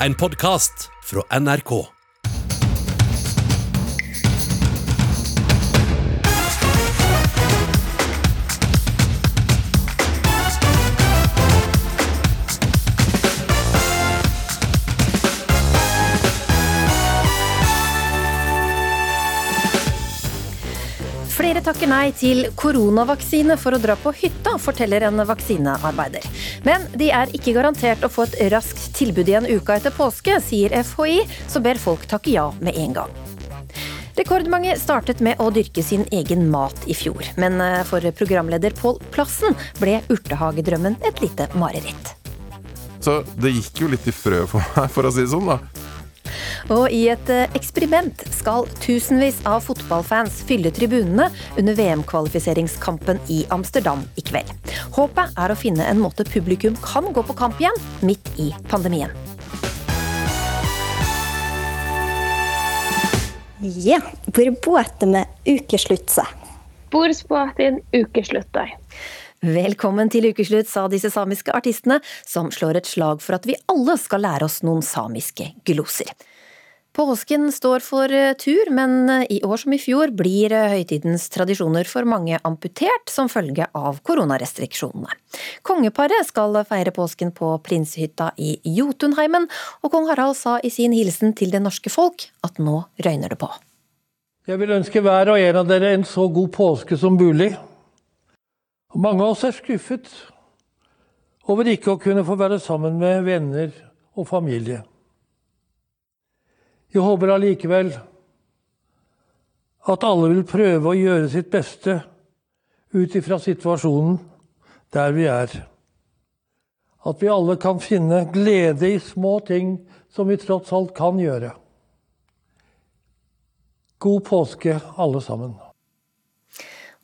en podkast fra NRK. Flere takker nei til koronavaksine for å dra på hytta, forteller en vaksinearbeider. Men de er ikke garantert å få et raskt tilbud igjen uka etter påske, sier FHI, så ber folk takke ja med en gang. Rekordmange startet med å dyrke sin egen mat i fjor, men eh, for programleder Pål Plassen ble urtehagedrømmen et lite mareritt. Så det gikk jo litt i frø for meg, for å si det sånn, da. Og i et eh, eksperiment skal tusenvis av fotballfans fylle tribunene under VM-kvalifiseringskampen i Amsterdam i kveld. Håpet er å finne en måte publikum kan gå på kamp igjen, midt i pandemien. Ja, hvor båter med ukesluttse. Bordsbåten ukeslutter. Velkommen til ukeslutt, sa disse samiske artistene, som slår et slag for at vi alle skal lære oss noen samiske gloser. Påsken står for eh, tur, men eh, i år som i fjor blir eh, høytidens tradisjoner for mange amputert som følge av koronarestriksjonene. Kongeparet skal feire påsken på prinsehytta i Jotunheimen, og kong Harald sa i sin hilsen til det norske folk at nå røyner det på. Jeg vil ønske hver og en av dere en så god påske som mulig. Og mange av oss er skuffet over ikke å kunne få være sammen med venner og familie. Jeg håper allikevel at alle vil prøve å gjøre sitt beste ut ifra situasjonen der vi er. At vi alle kan finne glede i små ting som vi tross alt kan gjøre. God påske, alle sammen.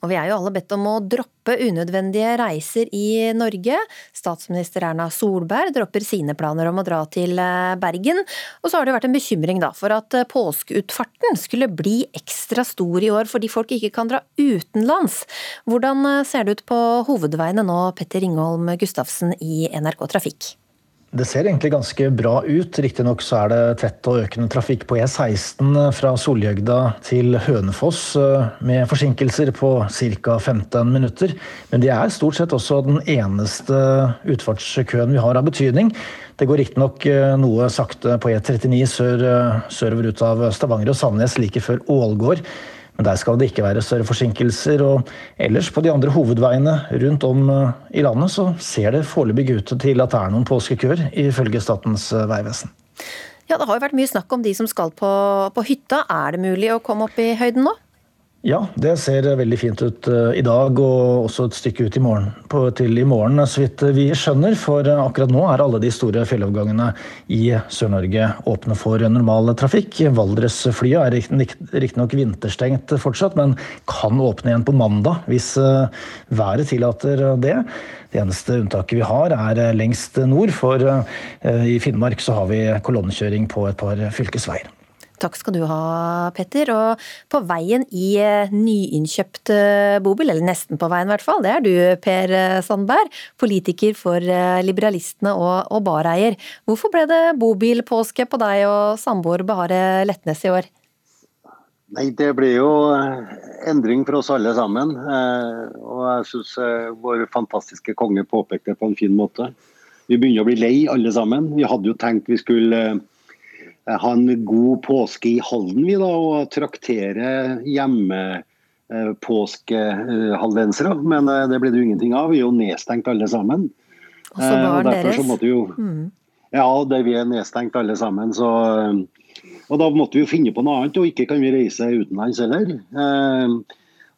Og vi er jo alle bedt om å droppe unødvendige reiser i Norge. Statsminister Erna Solberg dropper sine planer om å dra til eh, Bergen. Og så har det vært en bekymring da, for at eh, påskeutfarten skulle bli ekstra stor i år fordi folk ikke kan dra utenlands. Hvordan eh, ser det ut på hovedveiene nå, Petter Ringholm Gustavsen i NRK Trafikk? Det ser egentlig ganske bra ut. Riktignok så er det tett og økende trafikk på E16 fra Solhjøgda til Hønefoss, eh, med forsinkelser på ca. 15 minutter. Men det er stort sett også den eneste utfartskøen vi har av betydning. Det går riktignok eh, noe sakte på E39 sør, eh, sørover ut av Stavanger og Sandnes like før Ålgård. Der skal det ikke være større forsinkelser. Og ellers på de andre hovedveiene rundt om eh, i landet så ser det foreløpig ut til at det er noen påskekøer, ifølge Statens eh, vegvesen. Ja, Det har jo vært mye snakk om de som skal på, på hytta. Er det mulig å komme opp i høyden nå? Ja, det ser veldig fint ut eh, i dag og også et stykke ut i morgen, på, til i morgen, så vidt vi skjønner. For eh, akkurat nå er alle de store fjellovergangene i Sør-Norge åpne for normal trafikk. Valdresflyet er riktignok vinterstengt fortsatt, men kan åpne igjen på mandag hvis eh, været tillater det. Det eneste unntaket vi har, er lengst nord, for i Finnmark så har vi kolonnekjøring på et par fylkesveier. Takk skal du ha, Petter. Og på veien i eh, nyinnkjøpt eh, bobil, eller nesten på veien i hvert fall, det er du, Per eh, Sandberg. Politiker for Liberalistene og, bareier. Hvorfor ble det bobilpåske på deg og samboer Behare Letnes i år? Nei, Det blir jo endring for oss alle sammen. Og jeg syns vår fantastiske konge påpekte det på en fin måte. Vi begynner å bli lei alle sammen. Vi hadde jo tenkt vi skulle ha en god påske i Halden vi da, og traktere hjemmepåskehaldensere. Men eh, det ble det jo ingenting av. Vi er jo nedstengt alle sammen. Også barn og deres. Jo, mm. Ja, det, vi er nedstengt alle sammen. Så, og da måtte vi jo finne på noe annet, og ikke kan vi reise utenlands heller.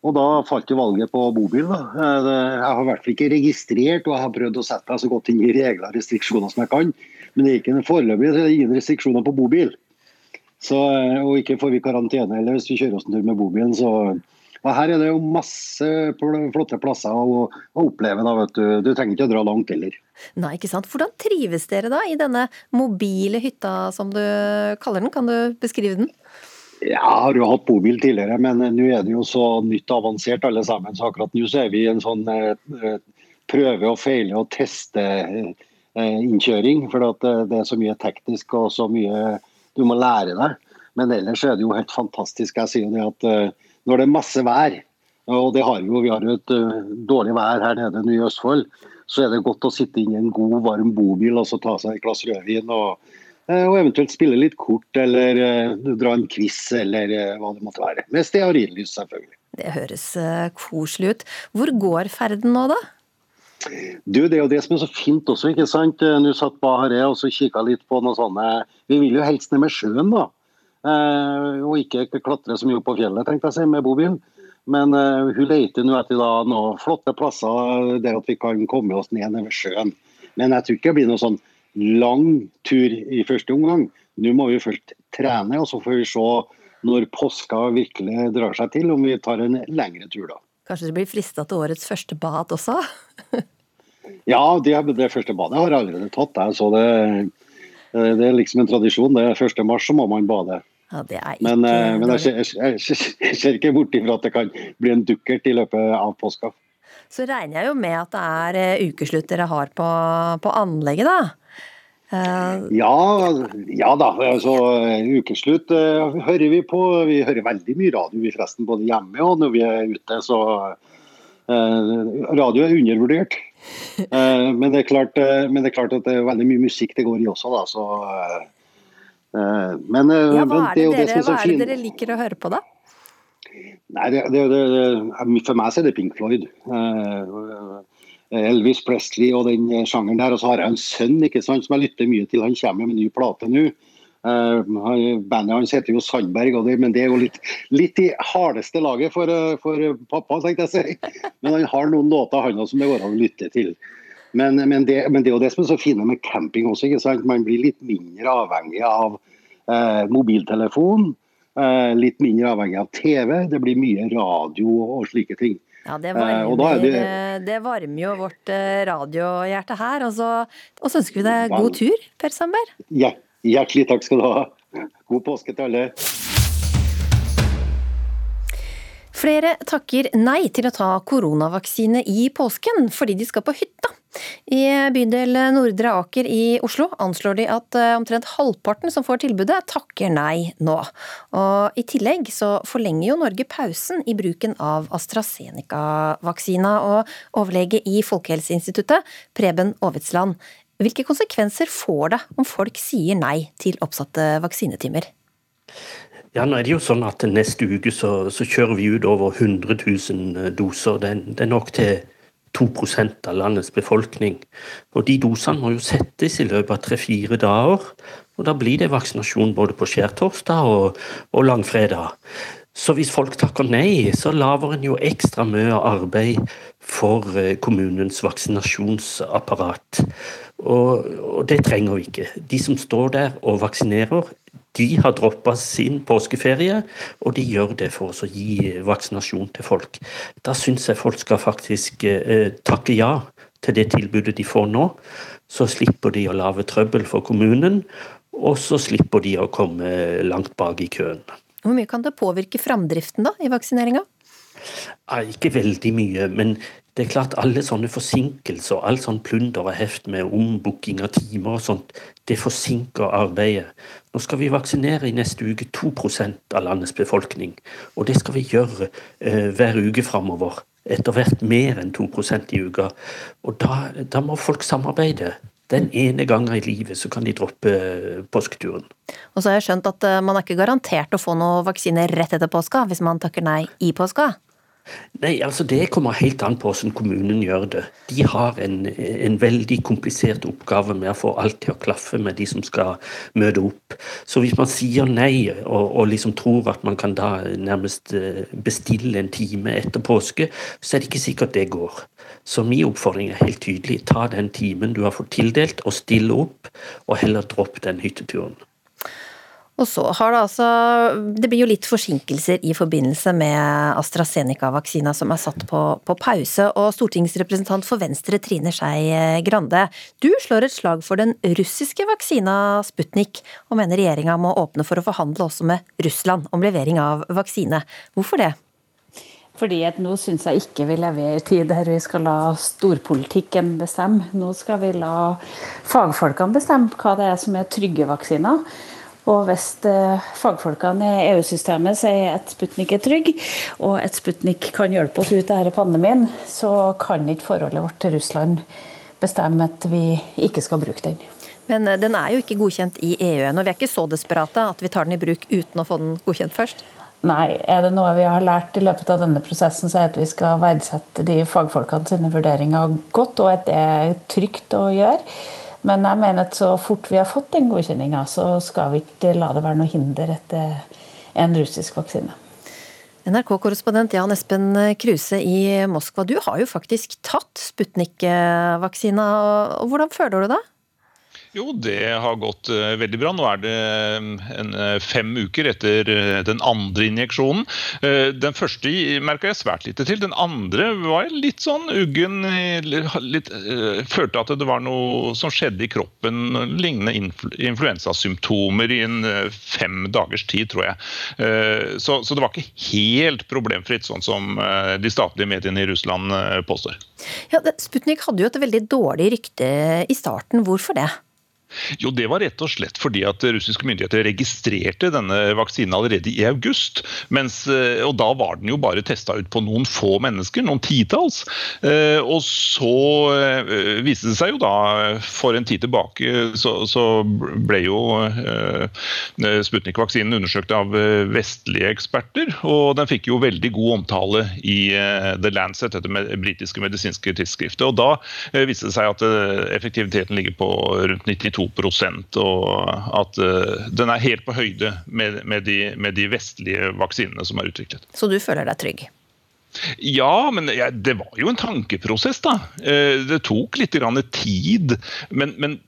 Og da falt jo valget på bobil. Da. Jeg har i hvert fall ikke registrert, og jeg har prøvd å sette meg så godt inn i regler og restriksjoner som jeg kan. Men det er ikke foreløpig så er ingen restriksjoner på bobil. Så, og ikke får vi karantene heller hvis vi kjører oss en tur med bobilen. Så, og her er det jo masse flotte plasser å, å oppleve. Da, vet du. du trenger ikke å dra langt heller. Nei, ikke sant. Hvordan trives dere da i denne mobile hytta som du kaller den? Kan du beskrive den? Ja, jeg har jo hatt bobil tidligere, men nå er det jo så nytt og avansert alle sammen. Så akkurat nå så er vi i en sånn eh, eh prøve og feile og teste eh, innkjøring. For eh, det er så mye teknisk og så mye du må lære deg. Men ellers er det jo helt fantastisk. Jeg sier det at eh, når det er masse vær, og det har vi jo, vi har jo et dårlig vær her nede i Østfold, så er det godt å sitte inne i en god, varm bobil og så ta seg et glass rødvin. og og eventuelt spille litt kort eller uh, dra en quiz eller uh, hva det måtte være. Med stearinlys, selvfølgelig. Det høres uh, koselig ut. Hvor går ferden nå, da? Du, Det er jo det som er så fint også. ikke sant? Nå satt Bahareh og så kikka litt på noe sånne Vi vil jo helst ned med sjøen, da. og ikke klatre så mye opp på fjellet, tenkte jeg å si, med bobilen. Men eh, hun leter nå etter da, noen flotte plasser der at vi kan komme oss ned ned ved sjøen. Men jeg tror ikke det blir noe sånn lang tur i første omgang. Nå må vi først trene, og så får vi se når påska virkelig drar seg til, om vi tar en lengre tur da. Kanskje du blir frista til årets første bad også? ja, det, det, første badet har jeg allerede tatt. Jeg, så det, det er liksom en tradisjon. Det er 1. mars så må man bade. Ja, ikke... Men, eh, men jeg, jeg, jeg, jeg, ser ikke bort ifra at det kan bli en dukkert i løpet av påska. Så regner jeg jo med at det er eh, ukeslutt dere har på, på anlegget, da? Uh... Ja, ja, da. Altså, ukeslutt uh, hører vi på. Vi hører veldig mye radio vi forresten, både hjemme og når vi er ute. Så uh, radio er undervurdert. men, det er klart, men det er klart at det er veldig mye musikk det går i også, da. Så Eh, men, eh, ja, hva er det, det, dere, hva er det dere liker å høre på, da? Nei, det, For meg så er det Pink Floyd. Uh, Elvis Presley og den sjangeren der. Og så har jeg en sønn ikke sant, som jeg lytter mye til. Han kommer med en ny plate nå. Uh, bandet hans heter jo Sandberg, det, men det er jo litt, litt i hardeste laget for, for, pappa, tenkte jeg si. Men han har noen låter han også som det går an å lytte til. Men, men, det, men, det, er jo det som er så fine med camping også. ikke sant? Man blir litt mindre avhengig av uh, mobiltelefon. Uh, litt mindre avhengig av TV. Det blir mye radio og slike ting. Ja, det varmer, eh, det... det varmer, jo vårt eh, radiohjerte her. Og så, og så ønsker vi deg god tur, Per Sandberg. Ja, hjertelig takk skal du ha. God påske til alle. Flere takker nei til å ta koronavaksine i påsken fordi de skal på hytta. I bydel Nordre Aker i Oslo anslår de at eh, omtrent halvparten som får tilbudet, takker nei nå. Og I tillegg så forlenger jo Norge pausen i bruken av AstraZeneca-vaksina. Og overlege i Folkehelseinstituttet, Preben Aavitsland, hvilke konsekvenser får det om folk sier nei til oppsatte vaksinetimer? Ja, nå er det jo sånn at Neste uke så, så kjører vi ut over 100 000 doser. Det, det er nok til 2% av landets befolkning. Og De dosene må jo settes i løpet av tre-fire dager. og Da blir det vaksinasjon både på skjærtorsdag og, og langfredag. Så hvis folk takker nei, så lager en jo ekstra mye arbeid for eh, kommunens vaksinasjonsapparat. Og, og, det trenger vi ikke. De som står der og vaksinerer, de har droppa sin påskeferie, og de gjør det for å gi vaksinasjon til folk. Da syns jeg folk skal faktisk eh, takke ja til det tilbudet de får nå. Så slipper de å lage trøbbel for kommunen, og så slipper de å komme langt bak i køen. Hvor mye kan det påvirke framdriften da, i vaksineringa? Ikke veldig mye, men det er klart alle sånne forsinkelser, all sånn plunder og heft med ombooking av timer og sånt, det forsinker arbeidet. Nå skal vi vaksinere i neste uke 2% av landets befolkning, og det skal vi gjøre eh, hver uke framover. Etter hvert mer enn 2 i uka. Og da, da må folk samarbeide. Den ene gangen i livet så kan de droppe eh, påsketuren. Og så har jeg skjønt at eh, man er ikke garantert å få noe vaksine rett etter påska, hvis man takker nei i påska? Nei, altså Det kommer helt an på hvordan kommunen gjør det. De har en, en, veldig komplisert oppgave med å få alt til å klaffe med de som skal møte opp. Så hvis man sier nei og, og liksom tror at man kan da nærmest eh, bestille en time etter påske, så er det ikke sikkert det går. Så min oppfordring er helt tydelig. Ta den timen du har fått tildelt, og stille opp, og heller dropp den hytteturen. Og så har det altså Det blir jo litt forsinkelser i forbindelse med AstraZeneca-vaksina som er satt på, på, pause. Og stortingsrepresentant for Venstre Trine Skei Grande, du slår et slag for den russiske vaksina Sputnik, og mener regjeringa må åpne for å forhandle også med Russland om levering av vaksine. Hvorfor det? Fordi at Nå syns jeg ikke vi lever i en tid der vi skal la storpolitikken bestemme. Nå skal vi la fagfolkene bestemme hva det er som er trygge vaksiner. Og hvis eh, fagfolkene i EU-systemet sier at Sputnik er trygg, og at Sputnik kan hjelpe oss ut av denne pandemien, så kan ikke forholdet vårt til Russland bestemme at vi ikke skal bruke den. Men eh, den er jo ikke godkjent i EU ennå. Vi er ikke så desperate at vi tar den i bruk uten å få den godkjent først? Nei, er det noe vi har lært i løpet av denne prosessen, så er det at vi skal verdsette de fagfolkene sine vurderinger godt, og at det er trygt å gjøre. Men jeg mener at så fort vi har fått den godkjenninga, så skal vi ikke la det være noe hinder etter en russisk vaksine. NRK-korrespondent Jan Espen Kruse i Moskva, du har jo faktisk tatt Sputnik-vaksina. Hvordan føler du det? Jo, det har gått uh, veldig bra. Nå er det en, uh, fem uker etter den andre injeksjonen. den første merka jeg svært lite til. Den andre var litt sånn uggen. Litt, følte at det var noe som skjedde i kroppen, lignende influ influensasymptomer i en fem dagers tid, tror jeg. Så, så, det var ikke helt problemfritt, sånn som de statlige mediene i Russland påstår. Ja, Sputnik hadde jo et veldig dårlig rykte i starten. Hvorfor det? Jo, Det var rett og slett fordi at russiske myndigheter registrerte denne vaksinen allerede i august. Mens, eh, og Da var den jo bare testa ut på noen få mennesker, noen titalls. Eh, og så eh, viste det seg jo da, for en tid tilbake, så, så ble jo Sputnik-vaksinen undersøkt av vestlige eksperter. Og den fikk jo veldig god omtale i The Lancet, dette med britiske medisinske tidsskriftet. Og da viste det seg at effektiviteten ligger på rundt 92 og at uh, den er helt på høyde med, med, de, med de vestlige vaksinene som er utviklet. Så du føler deg trygg? Ja, men det var jo en tankeprosess, da. Eh, det tok litt tid. Men, men,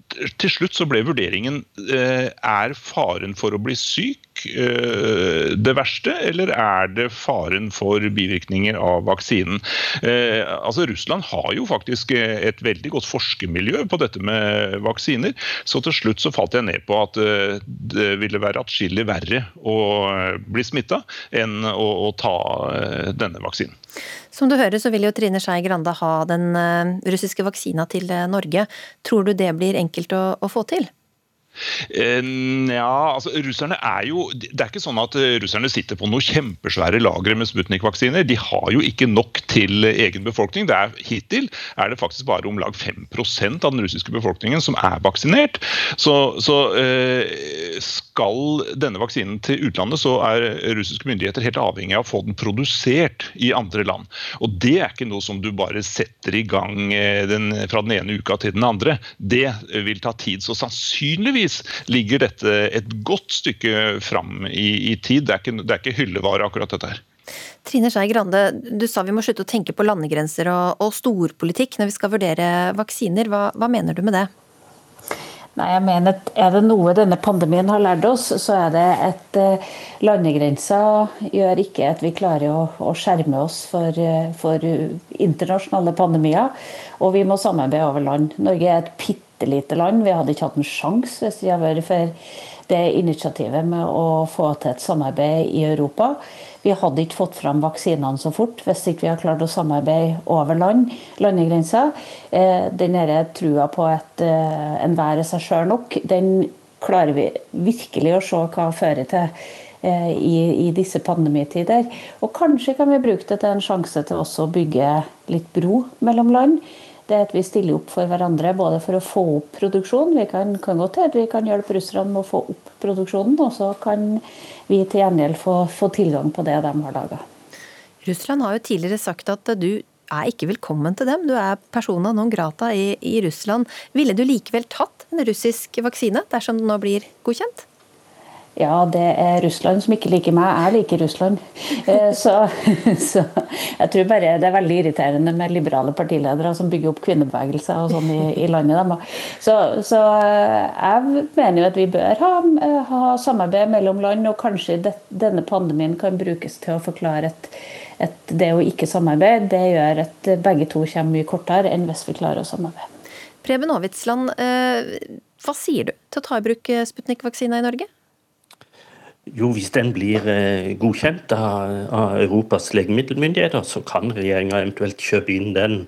til slutt så ble vurderingen eh, er faren for å bli syk eh, det verste, eller er det faren for bivirkninger av vaksinen? Altså, Russland har jo faktisk et veldig godt forskermiljø på dette med vaksiner. Så til slutt så falt jeg ned på at det ville være atskillig verre å bli smitta enn å, å ta denne vaksinen. Som du hører så vil jo Trine Skei Grande ha den eh, russiske vaksina til eh, Norge. Tror du det blir enkelt å, å få til? Eh, ja, altså russerne er jo Det er ikke sånn at eh, russerne sitter på noen kjempesvære lagre med Sputnik-vaksiner. De har jo ikke nok til egen befolkning. Det er, hittil er det faktisk bare om lag 5% av den russiske befolkningen som er vaksinert. Så, så eh, skal denne vaksinen til utlandet, så er russiske myndigheter helt avhengig av å få den produsert i andre land. Og det er ikke noe som du bare setter i gang eh, den, fra den ene uka til den andre. Det vil ta tid. Så sannsynligvis heldigvis ligger dette et godt stykke fram i, i tid. Det er, ikke, det er ikke hyllevare, akkurat dette her. Trine Skei Grande, du sa vi må slutte å tenke på landegrenser og, og storpolitikk når vi skal vurdere vaksiner. Hva, hva mener du med det? Nei, jeg mener at Er det noe denne pandemien har lært oss, så er det at eh, landegrenser gjør ikke at vi klarer å, å skjerme oss for, eh, for, internasjonale pandemier. Og vi må samarbeide over land. Norge er et bitte lite land. Vi hadde ikke hatt en sjanse hvis vi hadde vært for det initiativet med å få til et samarbeid i Europa. Vi hadde ikke fått fram vaksinene så fort hvis ikke vi hadde klart å samarbeide over land, landegrenser. Eh, den trua på at eh, enhver er seg sjøl nok, den klarer vi virkelig å se hva fører til eh, i, i, disse pandemitider. Og kanskje kan vi bruke det til en sjanse til også å bygge litt bro mellom land det er at vi stiller opp for hverandre både for å få opp produksjonen. Vi kan, kan godt kan hjelpe russerne med å få opp produksjonen, og så kan vi til gjengjeld få, få tilgang på det de har laga. Russland har jo tidligere sagt at du er ikke velkommen til dem. Du er persona non grata i, i Russland. Ville du likevel tatt en russisk vaksine dersom den nå blir godkjent? Ja, det er Russland som ikke liker meg. Jeg liker Russland. Eh, så, så, jeg tror bare det er veldig irriterende med liberale partiledere som bygger opp kvinnebevegelser og sånn i, i, landet. Så, så, eh, jeg mener jo at vi bør ha, eh, ha samarbeid mellom land, og kanskje det, denne pandemien kan brukes til å forklare at, at det å ikke samarbeide, det gjør at begge to kommer mye kortere enn hvis vi klarer å samarbeide. Preben Aavitsland, hva sier du til å ta i bruk Sputnik-vaksina i Norge? Jo, hvis den blir godkjent av, Europas legemiddelmyndigheter, så kan regjeringa eventuelt kjøpe inn den.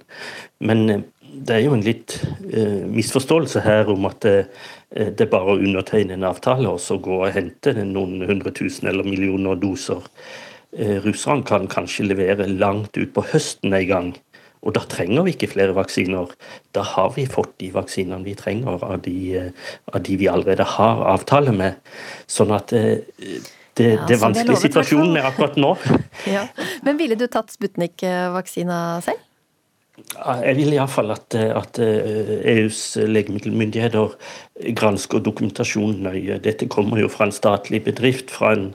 Men det er jo en litt uh, misforståelse her om at det, er bare å undertegne en avtale og så gå og hente noen hundre tusen eller millioner doser. Russerne kan kanskje levere langt utpå høsten en gang. Og da trenger vi ikke flere vaksiner. Da har vi fått de vaksinene vi trenger av de, uh, av de vi allerede har avtale med. Sånn at det, ja, det er vanskelig situasjonen er akkurat nå. ja. Men ville du tatt Sputnik-vaksina selv? Jeg vil iallfall at, at EUs eh, e legemiddelmyndigheter gransker dokumentasjonen nøye. Dette kommer jo fra en statlig bedrift, fra en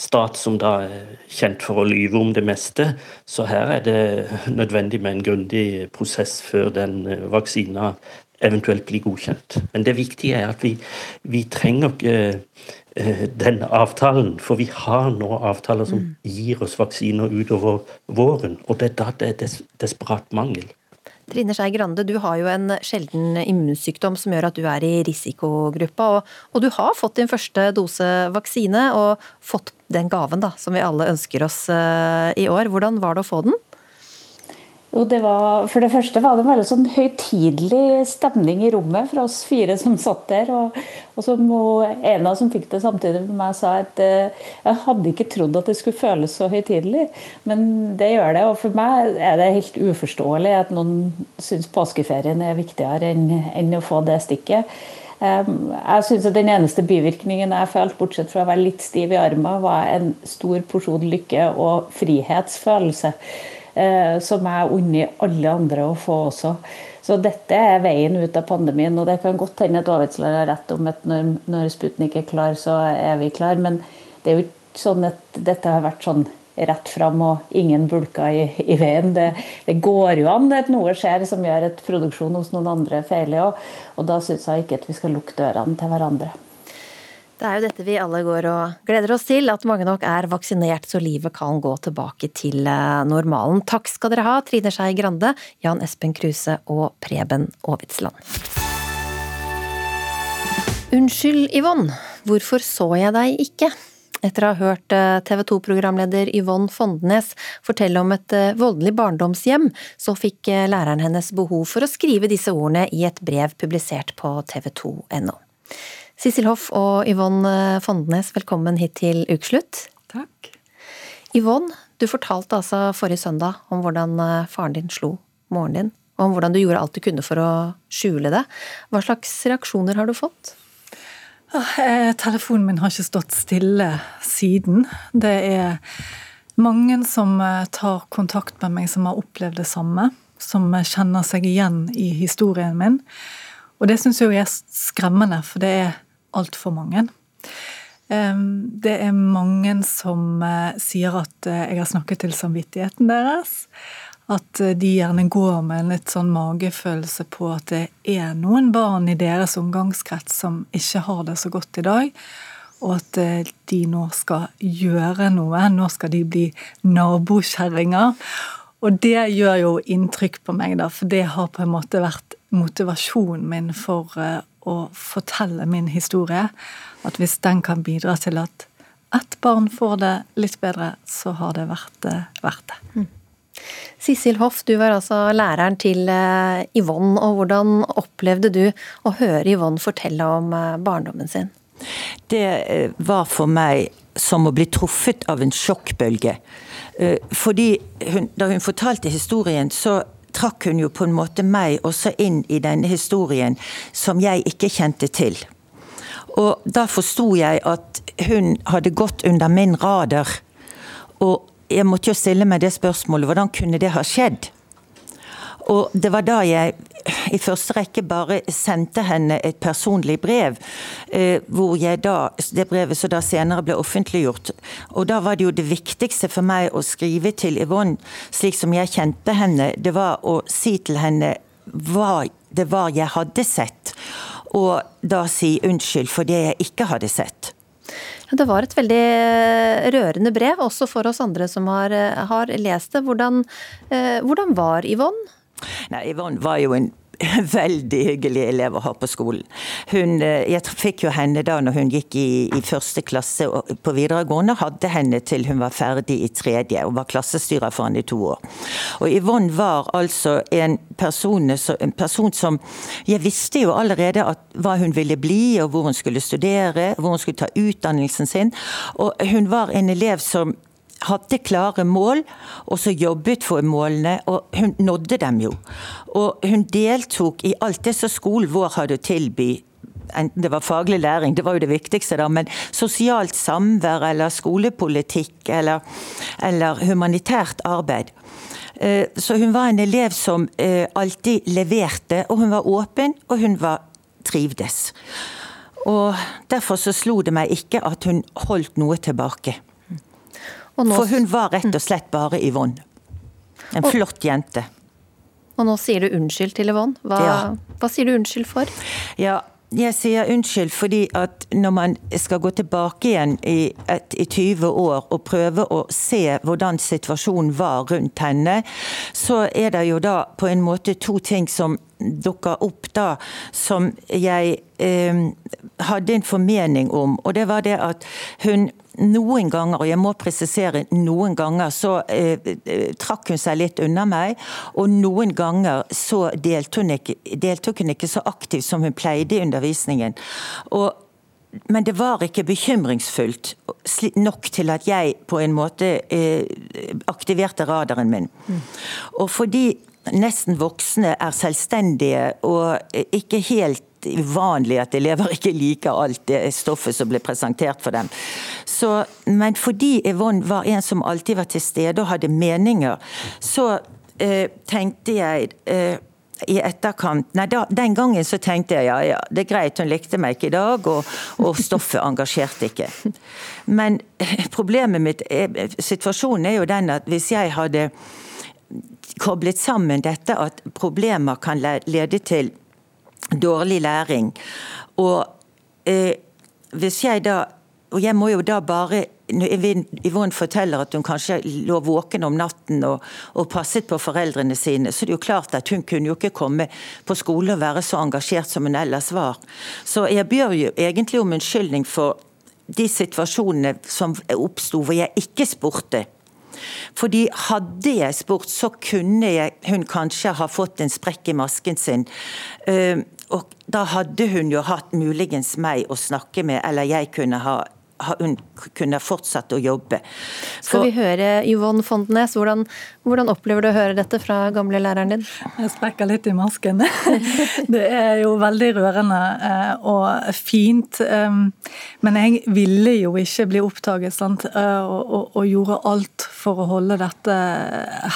stat som da er kjent for å lyve om det meste. Så her er det nødvendig med en grundig prosess før den eh, vaksina eventuelt blir godkjent. Men det viktige er at vi, vi trenger ikke Eh, den avtalen. For vi har nå avtaler som mm. gir oss vaksiner utover våren. Og det er da det er des desperat mangel. Trine Skei Grande, du har jo en sjelden immunsykdom som gjør at du er i risikogruppa. Og, og, du har fått din første dose vaksine, og fått den gaven da, som vi alle ønsker oss uh, i år. Hvordan var det å få den? Jo, det var, For det første var det en veldig sånn høytidelig stemning i rommet for oss fire som satt der. Og, og som og en av som fikk det samtidig med meg, sa at uh, jeg hadde ikke trodd at det skulle føles så høytidelig, men det gjør det. Og for meg er det helt uforståelig at noen syns påskeferien er viktigere enn, enn å få det stikket. Jeg synes at Den eneste bivirkningen jeg følte, bortsett fra å være litt stiv i armen, var en stor porsjon lykke og frihetsfølelse eh, som jeg unner alle andre å få også. Så dette er veien ut av pandemien. Og det kan godt hende at Davidsland har rett om at når, når Sputnik er klar, så er vi klar. Men det er jo ikke sånn at dette har vært sånn rett fram og ingen bulker i, i veien. Det, det, går jo an at noe skjer som gjør at produksjonen hos noen andre feiler. Og, og da syns jeg ikke at vi skal lukke dørene til hverandre. Det er jo dette vi alle går og gleder oss til, at mange nok er vaksinert så livet kan gå tilbake til eh, normalen. Takk skal dere ha, Trine Skei Grande, Jan Espen Kruse og Preben Aavitsland. Unnskyld, Yvonne, hvorfor så jeg deg ikke? Etter å ha hørt eh, TV 2-programleder Yvonne Fondenes fortelle om et eh, voldelig barndomshjem, så fikk læreren hennes behov for å skrive disse ordene i et brev publisert på tv2.no. Sissel Hoff og Yvonne Fondenes, velkommen hit til ukeslutt. Takk. Yvonne, du fortalte altså forrige søndag om hvordan eh, faren din slo moren din, og om hvordan du gjorde alt du kunne for å skjule det. Hva slags reaksjoner har du fått? Eh, telefonen min har ikke stått stille siden. Det er mange som eh, tar kontakt med meg som har opplevd det samme. Som kjenner seg igjen i historien min. Og det syns jeg er skremmende, for det er altfor mange. Det er mange som eh, sier at eh, jeg har snakket til samvittigheten deres. At eh, de gjerne går med en litt sånn magefølelse på at det er noen barn i deres omgangskrets som ikke har det så godt i dag. Og at de nå skal gjøre noe. Nå skal de bli nabokjerringer. Og det gjør jo inntrykk på meg, da, for det har på en måte vært motivasjonen min for å fortelle min historie. At hvis den kan bidra til at ett barn får det litt bedre, så har det vært det. verdt det. Sissel Hoff, du var altså læreren til eh, Yvonne. og Hvordan opplevde du å høre Yvonne fortelle om eh, barndommen sin? Det var for meg som å bli truffet av en sjokkbølge. Fordi hun, Da hun fortalte historien, så trakk hun jo på en måte meg også inn i denne historien som jeg ikke kjente til. Og da forsto jeg at hun hadde gått under min radar. Og jeg måtte jo stille meg det spørsmålet, hvordan kunne det ha skjedd? Og det var da jeg i første rekke bare sendte henne et personlig brev. Eh, hvor jeg da, Det brevet som da senere ble offentliggjort. Og da var det jo det viktigste for meg å skrive til Yvonne, slik som jeg kjente henne, det var å si til henne hva det var jeg hadde sett. Og da si unnskyld for det jeg ikke hadde sett. Det var et veldig rørende brev, også for oss andre som har, har lest det. Hvordan, eh, hvordan var Yvonne? Nei, Yvonne var jo en veldig hyggelig elev å ha på skolen. Hun, eh, jeg fikk jo henne da når hun gikk i, i første klasse på videregående, hadde henne til hun var ferdig i tredje, og var klassestyrer for henne i to år. Og Yvonne var altså en person, en person som Jeg visste jo allerede at, hva hun ville bli, og hvor hun skulle studere, hvor hun skulle ta utdannelsen sin. Og hun var en elev som hadde klare mål, og så jobbet for målene, og hun nådde dem jo. Og hun deltok i alt det som skolen vår hadde å tilby. Enten det var faglig læring, det var jo det viktigste, da, men sosialt samvær eller skolepolitikk eller, eller humanitært arbeid. Eh, så hun var en elev som eh, alltid leverte, og hun var åpen, og hun var trivdes. Og Derfor så slo det meg ikke at hun holdt noe tilbake. Nå... For hun var rett og slett bare Yvonne. En flott jente. Og nå sier du unnskyld til Yvonne. Hva, ja. hva sier du unnskyld for? Ja, jeg sier unnskyld fordi at når man skal gå tilbake igjen i, et, i 20 år og prøve å se hvordan situasjonen var rundt henne, så er det jo da på en måte to ting som dukker opp da, som jeg eh, hadde en formening om. Og det var det at hun noen ganger, og jeg må presisere noen ganger, så eh, eh, trakk hun seg litt unna meg. Og noen ganger så deltok hun, ikke, deltok hun ikke så aktivt som hun pleide i undervisningen. Og men det var ikke bekymringsfullt nok til at jeg på en måte eh, aktiverte radaren min. Mm. Og fordi nesten voksne er selvstendige og ikke helt uvanlig at elever ikke liker alt det stoffet som ble presentert for dem. Så, men fordi Yvonne var en som alltid var til stede og hadde meninger, så eh, tenkte jeg eh, i etterkant Nei, da, den gangen så tenkte jeg ja, ja, det er greit, hun likte meg ikke i dag, og, og stoffet engasjerte ikke. Men eh, problemet mitt, er, situasjonen er jo den at hvis jeg hadde koblet sammen dette at problemer kan lede til dårlig læring. Og eh, hvis jeg da Og jeg må jo da bare Yvonne forteller at hun kanskje lå våken om natten og, og, passet på foreldrene sine, så det er jo klart at hun kunne jo ikke komme på skole og være så engasjert som hun ellers var. Så jeg ber jo egentlig om unnskyldning for de situasjonene som oppsto hvor jeg ikke spurte. Fordi Hadde jeg spurt, så kunne jeg, hun kanskje ha fått en sprekk i masken sin. Uh, og da hadde hun jo hatt muligens meg å snakke med, eller jeg kunne ha hun kunne fortsatt å jobbe. For... Skal vi høre Yvonne Fondenes, hvordan, hvordan, opplever du å høre dette fra gamle læreren din? Jeg sprekker litt i masken. Det er jo veldig rørende eh, og fint. Um, men jeg ville jo ikke bli oppdaget, sant? Eh, og, og, og gjorde alt for å holde dette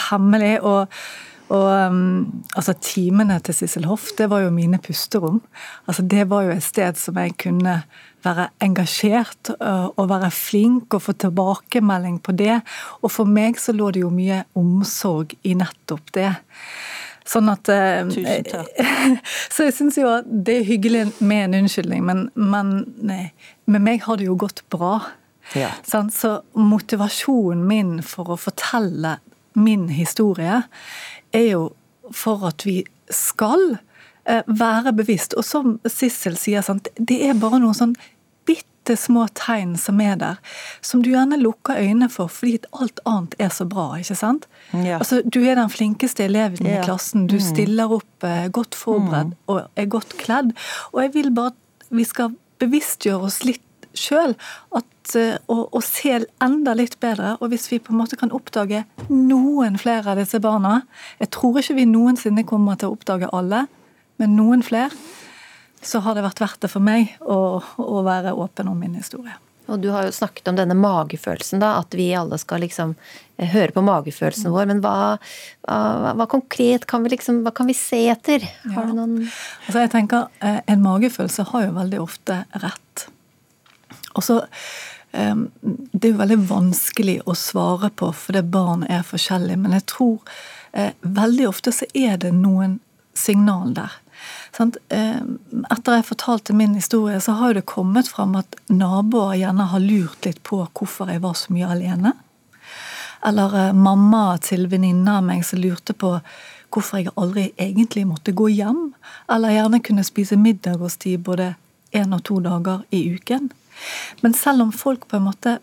hemmelig. og og um, altså Timene til Sissel Hoff det var jo mine pusterom. Altså Det var jo et sted som jeg kunne være engasjert uh, og være flink og få tilbakemelding på det. Og for meg så lå det jo mye omsorg i nettopp det. Sånn at uh, Tusen takk. så jeg syns jo at det er hyggelig med en unnskyldning, men, men nei, med meg har det jo gått bra. Ja. Sånn, så motivasjonen min for å fortelle min historie er jo for at vi skal eh, være bevisst. Og som Sissel sier, sant, det er bare noen sånn bitte små tegn som er der, som du gjerne lukker øynene for fordi alt annet er så bra. ikke sant? Ja. Altså, Du er den flinkeste eleven ja. i klassen. Du mm. stiller opp eh, godt forberedt mm. og er godt kledd. Og jeg vil bare at vi skal bevisstgjøre oss litt sjøl og, å se enda litt bedre. Og hvis vi på en måte kan oppdage noen flere av disse barna Jeg tror ikke vi noensinne kommer til å oppdage alle, men noen flere. Så har det vært verdt det for meg å, å være åpen om min historie. Og Du har jo snakket om denne magefølelsen, da, at vi alle skal liksom eh, høre på magefølelsen vår. Men hva, hva, hva konkret kan vi, liksom, hva kan vi se etter? Har ja. du noen altså jeg tenker, eh, En magefølelse har jo veldig ofte rett. Og så Ehm, det er jo veldig vanskelig å svare på fordi barn er forskjellige, men jeg tror eh, veldig ofte så er det noen signal der. Ehm, etter jeg fortalte min historie, så har det kommet fram at naboer gjerne har lurt litt på hvorfor jeg var så mye alene. Eller eh, mamma til venninna av meg som lurte på hvorfor jeg aldri egentlig måtte gå hjem, eller gjerne kunne spise middag hos de både én og to dager i uken. Men selv om folk på en måte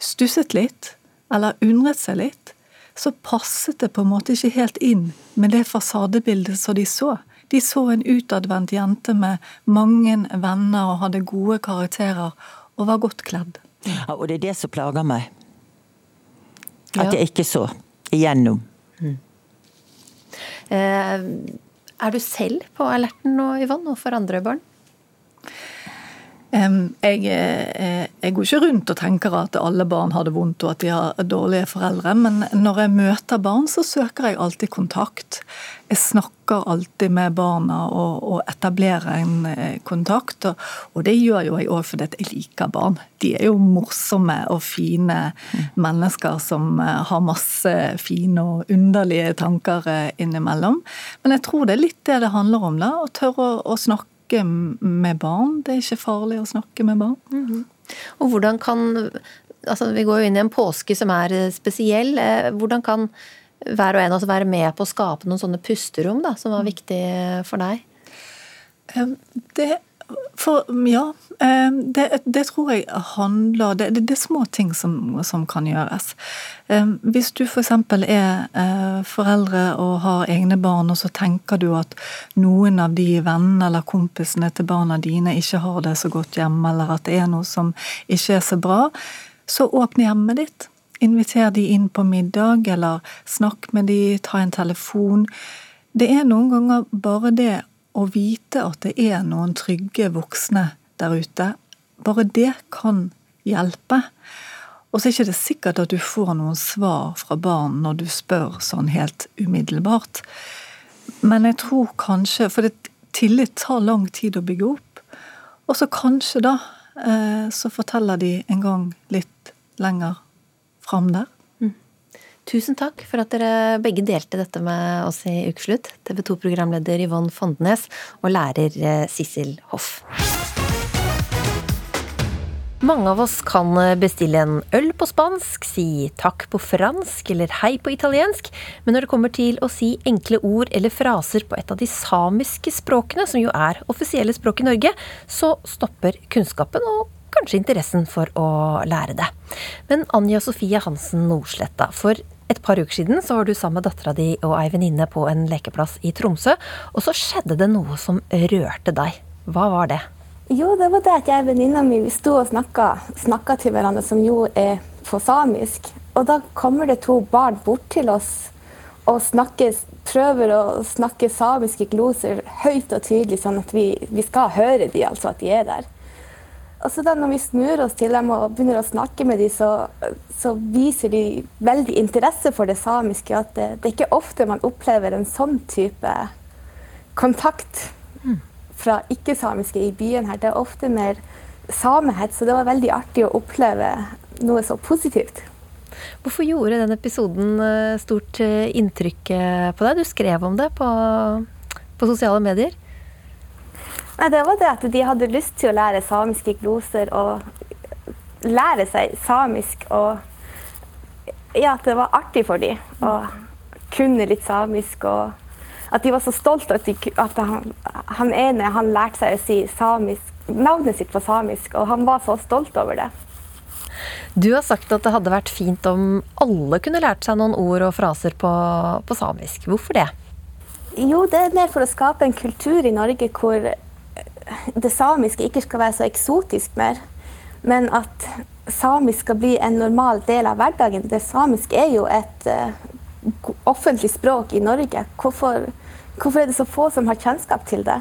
stusset litt, eller undret seg litt, så passet det på en måte ikke helt inn med det fasadebildet som de så. De så en utadvendt jente med mange venner og hadde gode karakterer og var godt kledd. Ja, og det er det som plager meg. At ja. jeg ikke så igjennom. Mm. Eh, er du selv på alerten nå, Yvonne, og for andre barn? Jeg, eh, jeg, går ikke rundt og tenker at alle barn har det vondt og at de har dårlige foreldre, men når jeg møter barn, så søker jeg alltid kontakt. Jeg snakker alltid med barna og, og etablerer en eh, kontakt. Og, og, det gjør jo jeg òg fordi jeg liker barn. De er jo morsomme og fine mennesker som eh, har masse fine og underlige tanker innimellom. Men jeg tror det er litt det det handler om, da, å tørre å, å snakke snakke med barn. Det er ikke farlig å snakke med barn. Mm -hmm. Og hvordan kan altså Vi går jo inn i en påske som er spesiell. Eh, hvordan kan hver og en av oss være med på å skape noen sånne pusterom da, som var viktig for deg? Det for ja, det, det, tror jeg handler det, det, det, er små ting som, som kan gjøres. Hvis du f.eks. er eh, foreldre og har egne barn, og så tenker du at noen av de vennene eller kompisene til barna dine ikke har det så godt hjemme, eller at det er noe som ikke er så bra, så åpne hjemmet ditt. Inviter de inn på middag, eller snakk med de, ta en telefon. Det er noen ganger bare det å vite at det er noen trygge voksne der ute, bare det kan hjelpe. Og så er det ikke sikkert at du får noen svar fra barn når du spør sånn helt umiddelbart. Men jeg tror kanskje For det, tillit tar lang tid å bygge opp. Og så kanskje, da, eh, så forteller de en gang litt lenger fram der. Tusen takk for at dere begge delte dette med oss i Ukeslutt. TV 2-programleder Yvonne Fondenes og lærer eh, Sissel Hoff. Mange av oss kan bestille en øl på spansk, si takk på fransk eller hei på italiensk, men når det kommer til å si enkle ord eller fraser på et av de samiske språkene, som jo er offisielle språk i Norge, så stopper kunnskapen og kanskje interessen for å lære det. Men Anja Sofie Hansen Nordsletta, for et par uker siden så var du sammen med dattera di og ei venninne på en lekeplass i Tromsø, og så skjedde det noe som rørte deg. Hva var det? Jo, det var det at jeg og venninna mi sto og snakka, til hverandre, som jo er på samisk. Og da kommer det to barn bort til oss og snakker, prøver å snakke samiske gloser høyt og tydelig, sånn at vi, vi skal høre de, altså at de er der. Og da når vi snur oss til dem og begynner å snakke med dem, så, så, viser de veldig interesse for det samiske. At det, det, er ikke ofte man opplever en sånn type kontakt fra ikke-samiske i byen her. Det er ofte mer samehets, så det var veldig artig å oppleve noe så positivt. Hvorfor gjorde den episoden eh, stort eh, inntrykk eh, på deg? Du skrev om det på, på sosiale medier. Nei, det var det at de hadde lyst til å lære samiske gloser og lære seg samisk. Og ja, at det var artig for dem å kunne litt samisk. Og at de var så stolte at, de, at han, han, ene han lærte seg å si samisk, navnet sitt på samisk, og han var så stolt over det. Du har sagt at det hadde vært fint om alle kunne lært seg noen ord og fraser på, på samisk. Hvorfor det? Jo, det er mer for å skape en kultur i Norge hvor det samiske ikke skal være så eksotisk mer, men at samisk skal bli en normal del av hverdagen. Det samiske er jo et uh, offentlig språk i Norge. Hvorfor, hvorfor, er det så få som har kjennskap til det?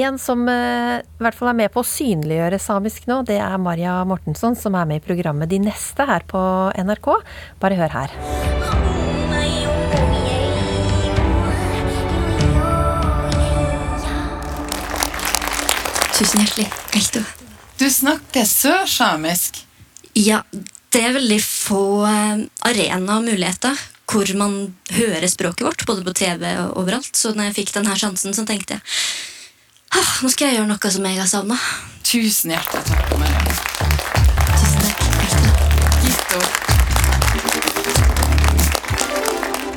En som uh, i hvert fall er med på å synliggjøre samisk nå, det er Maria Mortensson, som er med i programmet De neste her på NRK. Bare hør her. Tusen hjertelig. Veldig. Du snakker sørsamisk? Ja, det er veldig få eh, arenaer og muligheter hvor man hører språket vårt, både på TV og overalt. Så når jeg fikk denne sjansen, så tenkte jeg ah, nå skal jeg gjøre noe som jeg har savna. Tusen hjertelig takk, Marianne. Tusen takk. Gitt opp.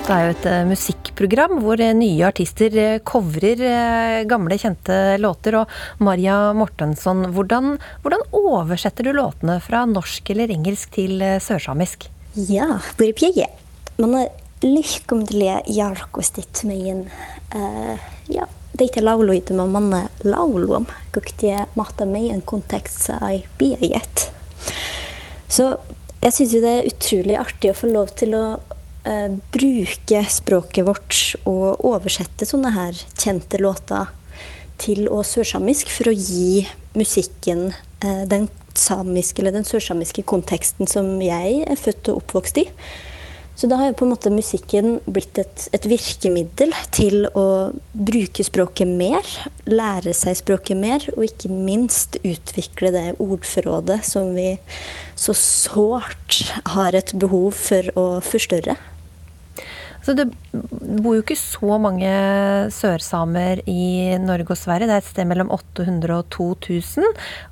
Det er jo et uh, musikkprogram hvor uh, nye artister uh, covrer gamle, kjente låter. Og Maria Mortensson, hvordan, hvordan, oversetter du låtene fra norsk eller engelsk til sørsamisk? Ja, Burpjeje. Man er lyhkumdelige jarkostit meien. Ja, teitä lauluita mä manne lauluam, kuktie mahta en kontekst ei bieget. Så jeg syns jo det er utrolig artig å få lov til å eh, bruke språket vårt og oversette sånne her kjente låter til og sørsamisk for å gi musikken eh, den samiske eller den sørsamiske konteksten som jeg er født og oppvokst i. Så da har jo på en måte musikken blitt et, et, virkemiddel til å bruke språket mer, lære seg språket mer, og ikke minst utvikle det ordforrådet som vi så sårt har et behov for å forstørre. Så det bor jo ikke så mange sørsamer i Norge og Sverige. Det er et sted mellom 800 og 2000.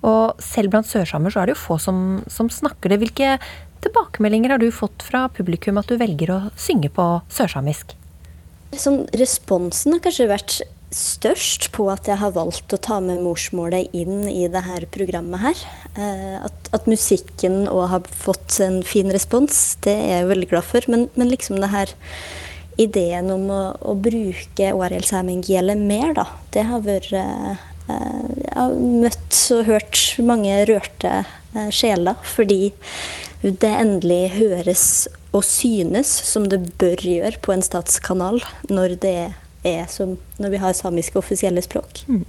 Og selv blant sørsamer så er det jo få som, som snakker det. Hvilke tilbakemeldinger har du fått fra publikum at du velger å synge på sørsamisk? Sånn, responsen har kanskje vært størst på at jeg har valgt å ta med morsmålet inn i det her programmet her. Eh, at, at musikken òg har fått en fin respons, det er jeg veldig glad for. Men, men liksom det her ideen om å, å bruke ORL Sæminggiele mer, da, det har vært eh, Jeg har møtt og hørt mange rørte eh, sjeler fordi det endelig høres og synes som det bør gjøre på en statskanal når det er som når vi har samiske offisielle språk. Mm.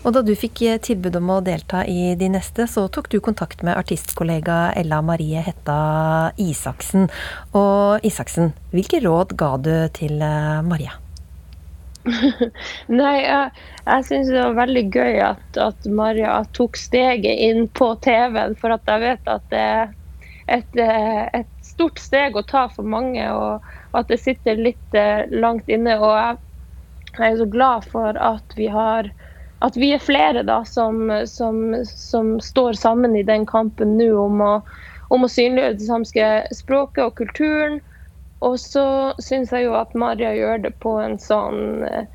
Og da du fikk eh, tilbud om å delta i De neste, så tok du kontakt med artistkollega Ella Marie Hetta Isaksen. Og Isaksen, hvilke råd ga du til eh, Maria? Nei, jeg, jeg syns det var veldig gøy at, at, Maria tok steget inn på TV-en, for at jeg vet at det er et, eh, et, stort steg å ta for mange, og at det sitter litt langt inne. Og jeg, jeg er så glad for at vi har at vi er flere da, som, som, som står sammen i den kampen nå om å, om å synliggjøre det samiske språket og kulturen. Og så syns jeg jo at Maria gjør det på en sånn eh,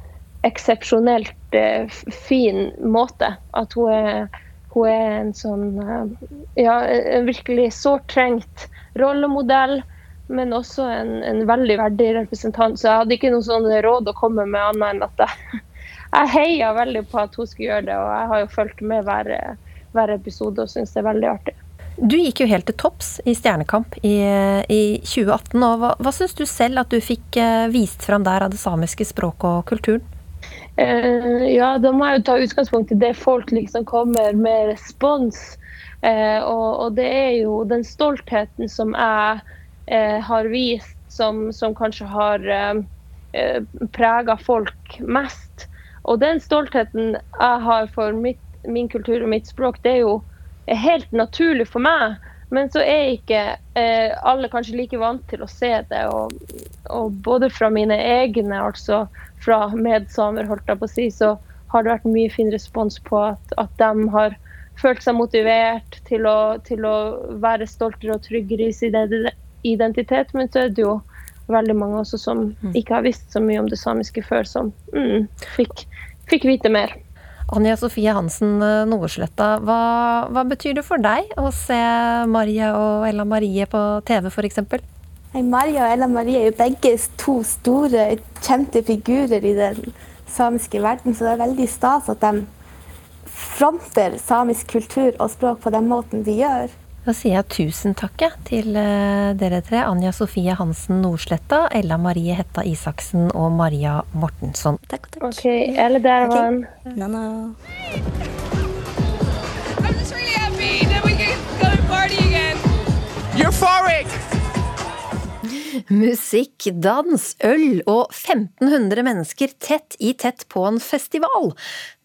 eksepsjonelt eh, fin måte. At hun er, hun er en sånn eh, Ja, en virkelig sårt trengt rollemodell. Men også en, en, veldig verdig representant. Så jeg hadde ikke noe sånn råd å komme med annet enn at jeg jeg heia veldig på at hun skulle gjøre det, og jeg har jo fulgt med hver, hver episode og syns det er veldig artig. Du gikk jo helt til topps i Stjernekamp i, i 2018. og Hva, hva syns du selv at du fikk eh, vist fram der av det samiske språket og kulturen? Uh, ja, da må jeg jo ta utgangspunkt i det folk liksom kommer med respons. Uh, og, og, det er jo den stoltheten som jeg har vist, som, som kanskje har eh, prega folk mest. Og den stoltheten jeg har for mitt, min kultur og mitt språk, det er jo helt naturlig for meg. Men så er ikke eh, alle kanskje like vant til å se det. Og, og både fra mine egne, altså fra medsamer, holdt jeg på å si, så har det vært mye fin respons på at, at de har følt seg motivert til å, til å være stoltere og tryggere i sin identitet. Men så er det jo veldig mange også som mm. ikke har visst så mye om det samiske før, som mm, fikk, fikk, vite mer. Anja Sofie Hansen eh, hva, hva, betyr det for deg å se Maria og Ella Marie på TV f.eks.? Maria og Ella Marie er jo begge to store, kjente figurer i den samiske verden, så det er veldig stas at de fronter samisk kultur og språk på den måten de gjør. Da sier jeg tusen takk til eh, dere tre. Anja Sofie Hansen Nordsletta, Ella Marie Hetta Isaksen og Maria Mortensson. Takk, takk. Ok, eller der var han. No, no. Euphoric! Musikk, dans, øl og 1500 mennesker tett i tett på en festival.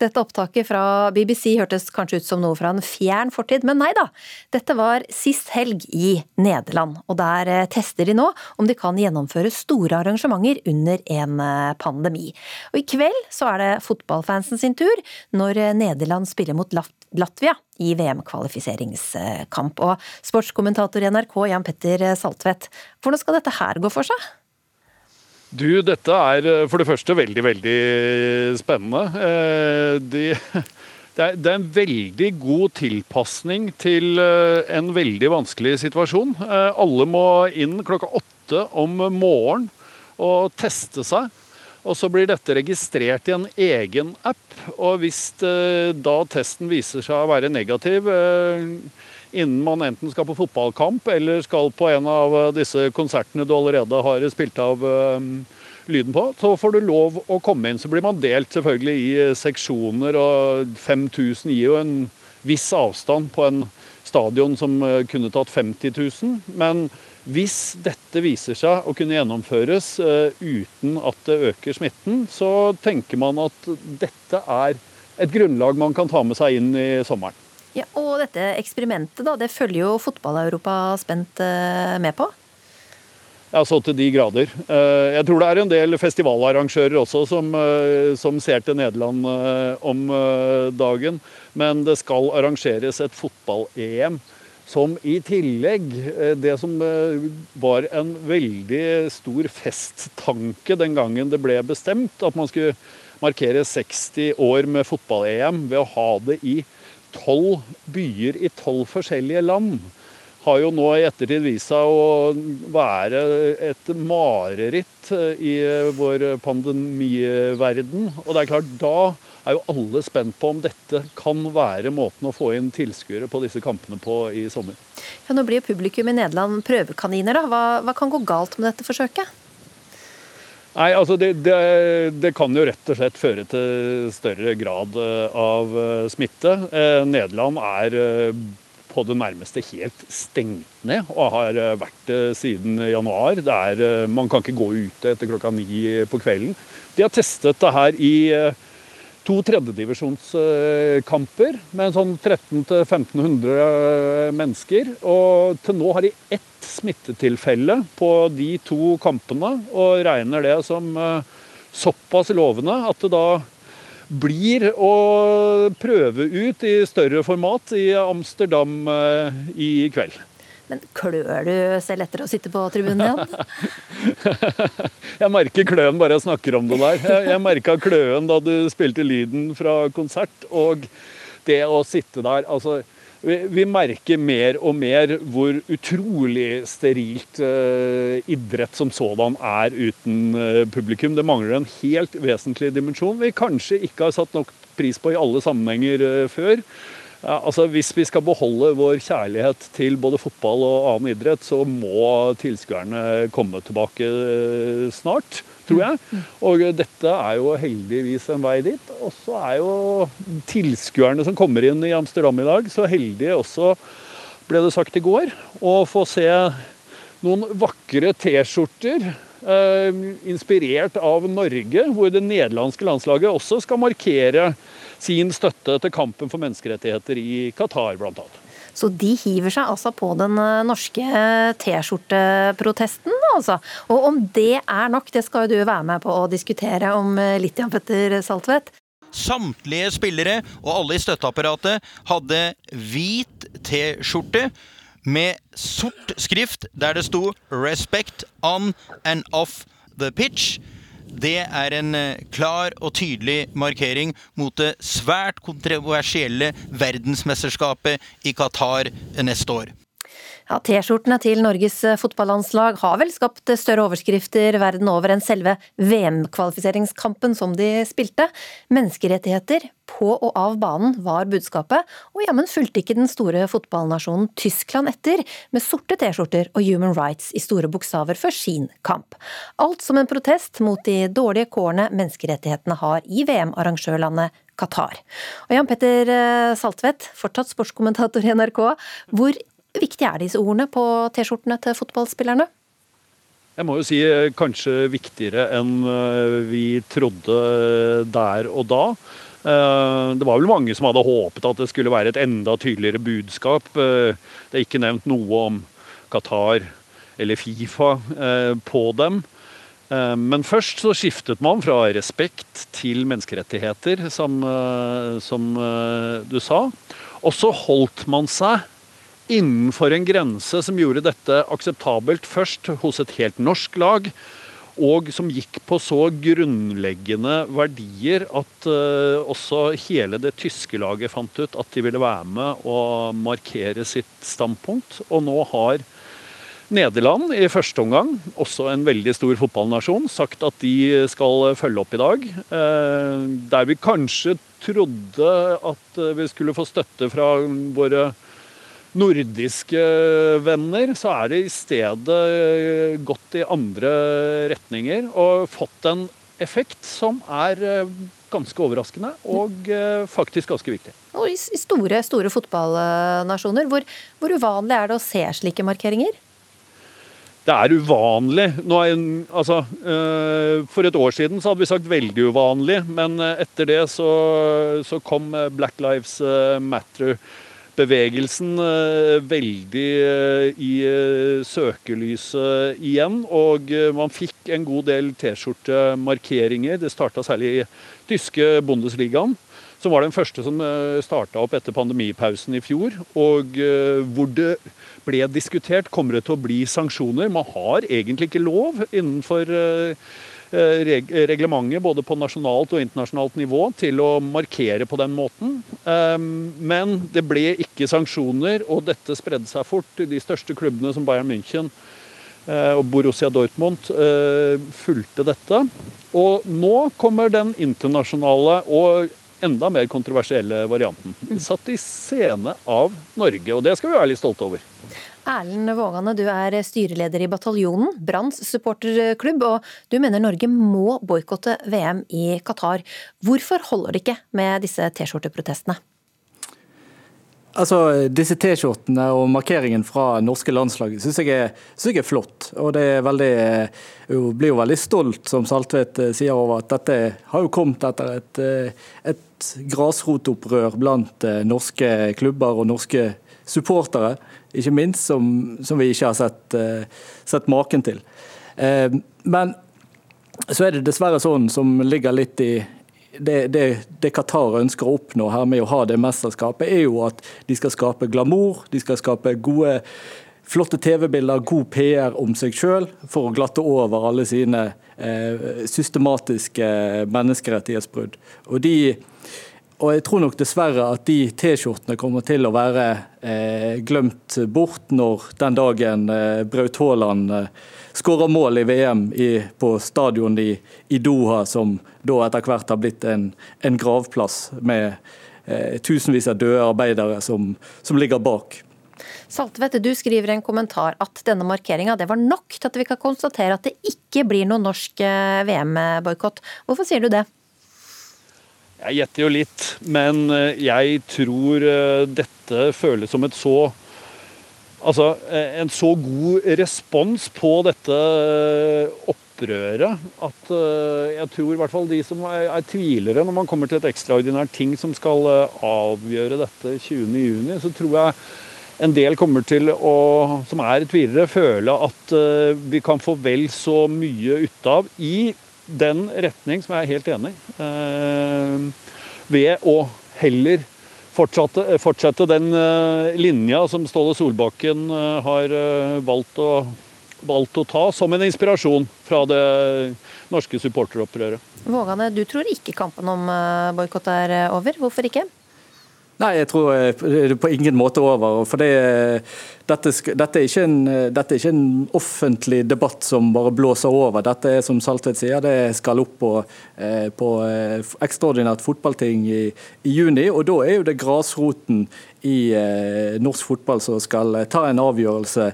Dette opptaket fra BBC hørtes kanskje ut som noe fra en fjern fortid, men nei da. Dette var sist helg i Nederland, og der eh, tester de nå om de kan gjennomføre store arrangementer under en eh, pandemi. Og i kveld så er det fotballfansen sin tur, når eh, Nederland spiller mot Latvia i VM-kvalifiseringskamp. Og sportskommentator i NRK Jan Petter Saltvedt, hvordan skal dette her gå for seg? Du, dette er eh, for det første veldig, veldig spennende. Eh, de, det, er, en veldig god tilpasning til eh, en veldig vanskelig situasjon. Alle må inn klokka åtte om morgenen og teste seg. Og så blir dette registrert i en egen app. Og hvis da testen viser seg å være negativ innen man enten skal på fotballkamp eller skal på en av eh, disse konsertene du allerede har spilt av lyden på, så får du lov å komme inn. Så blir man delt selvfølgelig i eh, seksjoner, og 5000 gir jo en viss avstand på en stadion som kunne tatt 50 000. Men hvis dette viser seg å kunne gjennomføres uh, uten at det øker smitten, så tenker man at dette er et grunnlag man kan ta med seg inn i sommeren. Ja, og dette eksperimentet, da, det følger jo fotball-Europa spent eh, med på? Ja, så til de grader. Eh, jeg tror det er en del festivalarrangører også som, eh, som ser til Nederland om dagen. Men det skal arrangeres et fotball-EM som i tillegg Det som var en veldig stor festtanke den gangen det ble bestemt at man skulle markere 60 år med fotball-EM ved å ha det i tolv byer i tolv forskjellige land har jo nå i ettertid vist seg å være et mareritt i vår pandemiverden. Og det er klart, da er jo alle spent på om dette kan være måten å få inn tilskuere på disse kampene på i sommer. Ja, nå blir publikum i Nederland prøvekaniner. da. Hva, hva kan gå galt med dette forsøket? Nei, altså det, det, det, kan jo rett og slett føre til større grad eh, av eh, smitte. Eh, Nederland er på det nærmeste helt stengt ned, og har vært det siden januar. Er, man kan ikke gå ute etter klokka ni på kvelden. De har testet det her i to tredjedivisjonskamper med sånn 1300-1500 mennesker. Og til nå har de ett smittetilfelle på de to kampene, og regner det som eh, såpass lovende at det da blir å prøve ut i større format i Amsterdam eh, i kveld. Men klør du selv etter å sitte på tribunen igjen? jeg merker kløen bare jeg snakker om det der. Jeg, jeg merka kløen da du spilte lyden fra konsert, og det å sitte der altså vi, vi merker mer og mer hvor utrolig sterilt uh, idrett som sådan er uten uh, publikum. Det mangler en helt vesentlig dimensjon vi kanskje ikke har satt nok pris på i alle sammenhenger uh, før. Altså Hvis vi skal beholde vår kjærlighet til både fotball og annen idrett, så må tilskuerne komme tilbake eh, snart, tror jeg. Og dette er jo heldigvis en vei dit. Og så er jo tilskuerne som kommer inn i Amsterdam i dag, så heldige også, ble det sagt i går, å få se noen vakre T-skjorter. Eh, inspirert av Norge, hvor det nederlandske landslaget også skal markere sin støtte til kampen for menneskerettigheter i Qatar, bl.a. Så de hiver seg altså på den eh, norske T-skjorteprotesten, altså. Og om det er nok, det skal jo du være med på å diskutere om eh, litt, Jan Petter Saltvedt. Samtlige spillere og alle i støtteapparatet hadde hvit T-skjorte med sort skrift der det sto 'Respect on and off the pitch'. Det er en eh, klar og tydelig markering mot det svært kontroversielle verdensmesterskapet i Qatar neste år. Ja, T-skjortene til Norges eh, fotballandslag har vel skapt større overskrifter verden over enn selve VM-kvalifiseringskampen som de spilte. Menneskerettigheter på og av banen var budskapet, og jammen fulgte ikke den store fotballnasjonen Tyskland etter, med sorte T-skjorter og Human Rights i store bokstaver for sin kamp. Alt som en protest mot de dårlige kårene menneskerettighetene har i VM-arrangørlandet Qatar. Og Jan Petter eh, Saltvedt, fortsatt sportskommentator i NRK. Hvor viktig er disse ordene på T-skjortene til fotballspillerne? Jeg må jo si eh, kanskje viktigere enn eh, vi trodde eh, der og da. Det var vel mange som hadde håpet at det skulle være et enda tydeligere budskap. Det er ikke nevnt noe om Qatar eller Fifa på dem. Men først så skiftet man fra respekt til menneskerettigheter, som, som du sa. Og så holdt man seg innenfor en grense som gjorde dette akseptabelt først hos et helt norsk lag, og som gikk på så grunnleggende verdier at uh, også hele det tyske laget fant ut at de ville være med og markere sitt standpunkt. Og nå har Nederland i første omgang, også en veldig stor fotballnasjon, sagt at de skal følge opp i dag. Uh, der vi kanskje trodde at vi skulle få støtte fra våre nordiske venner, så er det i stedet gått i andre retninger og fått en effekt som er eh, ganske overraskende og eh, faktisk ganske viktig. Og I store, store fotballnasjoner, hvor, hvor uvanlig er det å se slike markeringer? Det er uvanlig. Er, altså, for et år siden så hadde vi sagt veldig uvanlig, men etter det så, så kom Black Lives Matter bevegelsen eh, veldig eh, i eh, søkelyset igjen. Og man fikk en god del T-skjortemarkeringer. Det starta særlig i tyske Bundesligaen. Som var den første som starta opp etter pandemipausen i fjor. Og hvor det ble diskutert kommer det til å bli sanksjoner. Man har egentlig ikke lov innenfor reglementet både på nasjonalt og internasjonalt nivå til å markere på den måten. Ehm, men det ble ikke sanksjoner, og dette spredde seg fort. De største klubbene som Bayern München eh, og Borussia Dortmund eh, fulgte dette. Og nå kommer den internasjonale og enda mer kontroversielle varianten. Satt i scene av Norge, og det skal vi være litt stolte over. Erlend Vågane, du er styreleder i Bataljonen, Branns supporterklubb, og du mener Norge må boikotte VM i Qatar. Hvorfor holder det ikke med disse T-skjorteprotestene? Altså, Disse T-skjortene og markeringen fra norske landslag syns jeg, jeg, er flott. Og det er veldig, jeg blir jo veldig stolt, som Saltvedt eh, sier, over at dette har jo kommet etter et, eh, et grasrotopprør blant eh, norske klubber og norske supportere ikke minst, som, som vi ikke har sett, uh, sett maken til. Uh, men så er det dessverre sånn som ligger litt i det, det, det, Qatar ønsker å oppnå her med å ha det mesterskapet, er jo at de skal skape glamour, de skal skape gode, flotte TV-bilder, god PR om seg sjøl, for å glatte over alle sine eh, systematiske menneskerettighetsbrudd. Og de og jeg tror nok dessverre at de T-skjortene kommer til å være eh, glemt bort når den dagen eh, Braut Haaland eh, skårer mål i VM i, på stadion i, i, Doha, som da etter hvert har blitt en, en gravplass med eh, tusenvis av døde arbeidere som, som ligger bak. Saltvedt, du skriver i en kommentar at denne markeringa var nok til at vi kan konstatere at det ikke blir noen norsk eh, VM-boikott. Hvorfor sier du det? Jeg gjetter jo litt, men eh, jeg tror eh, dette føles som et så Altså eh, en så god respons på dette opprøret at jeg tror i hvert fall de som er, er tvilere når man kommer til et ekstraordinært ting som skal avgjøre dette 20.6, så tror jeg en del kommer til å, som er tvilere, føle at vi kan få vel så mye ut av i den retning som jeg er helt enig. Eh, ved å heller fortsette, fortsette den eh, linja som Ståle Solbakken eh, har valgt å, valgt å ta som en inspirasjon fra det norske supporteropprøret. Vågane, du tror ikke kampen om boikott er over. Hvorfor ikke? Nei, jeg tror det er på ingen måte over. for det, dette, dette, er en, dette, er ikke en, offentlig debatt som bare blåser over. Dette er som Saltvedt sier, det skal opp på, eh, på eh, ekstraordinært fotballting i, i, juni. og Da er jo det grasroten i eh, norsk fotball som skal ta en avgjørelse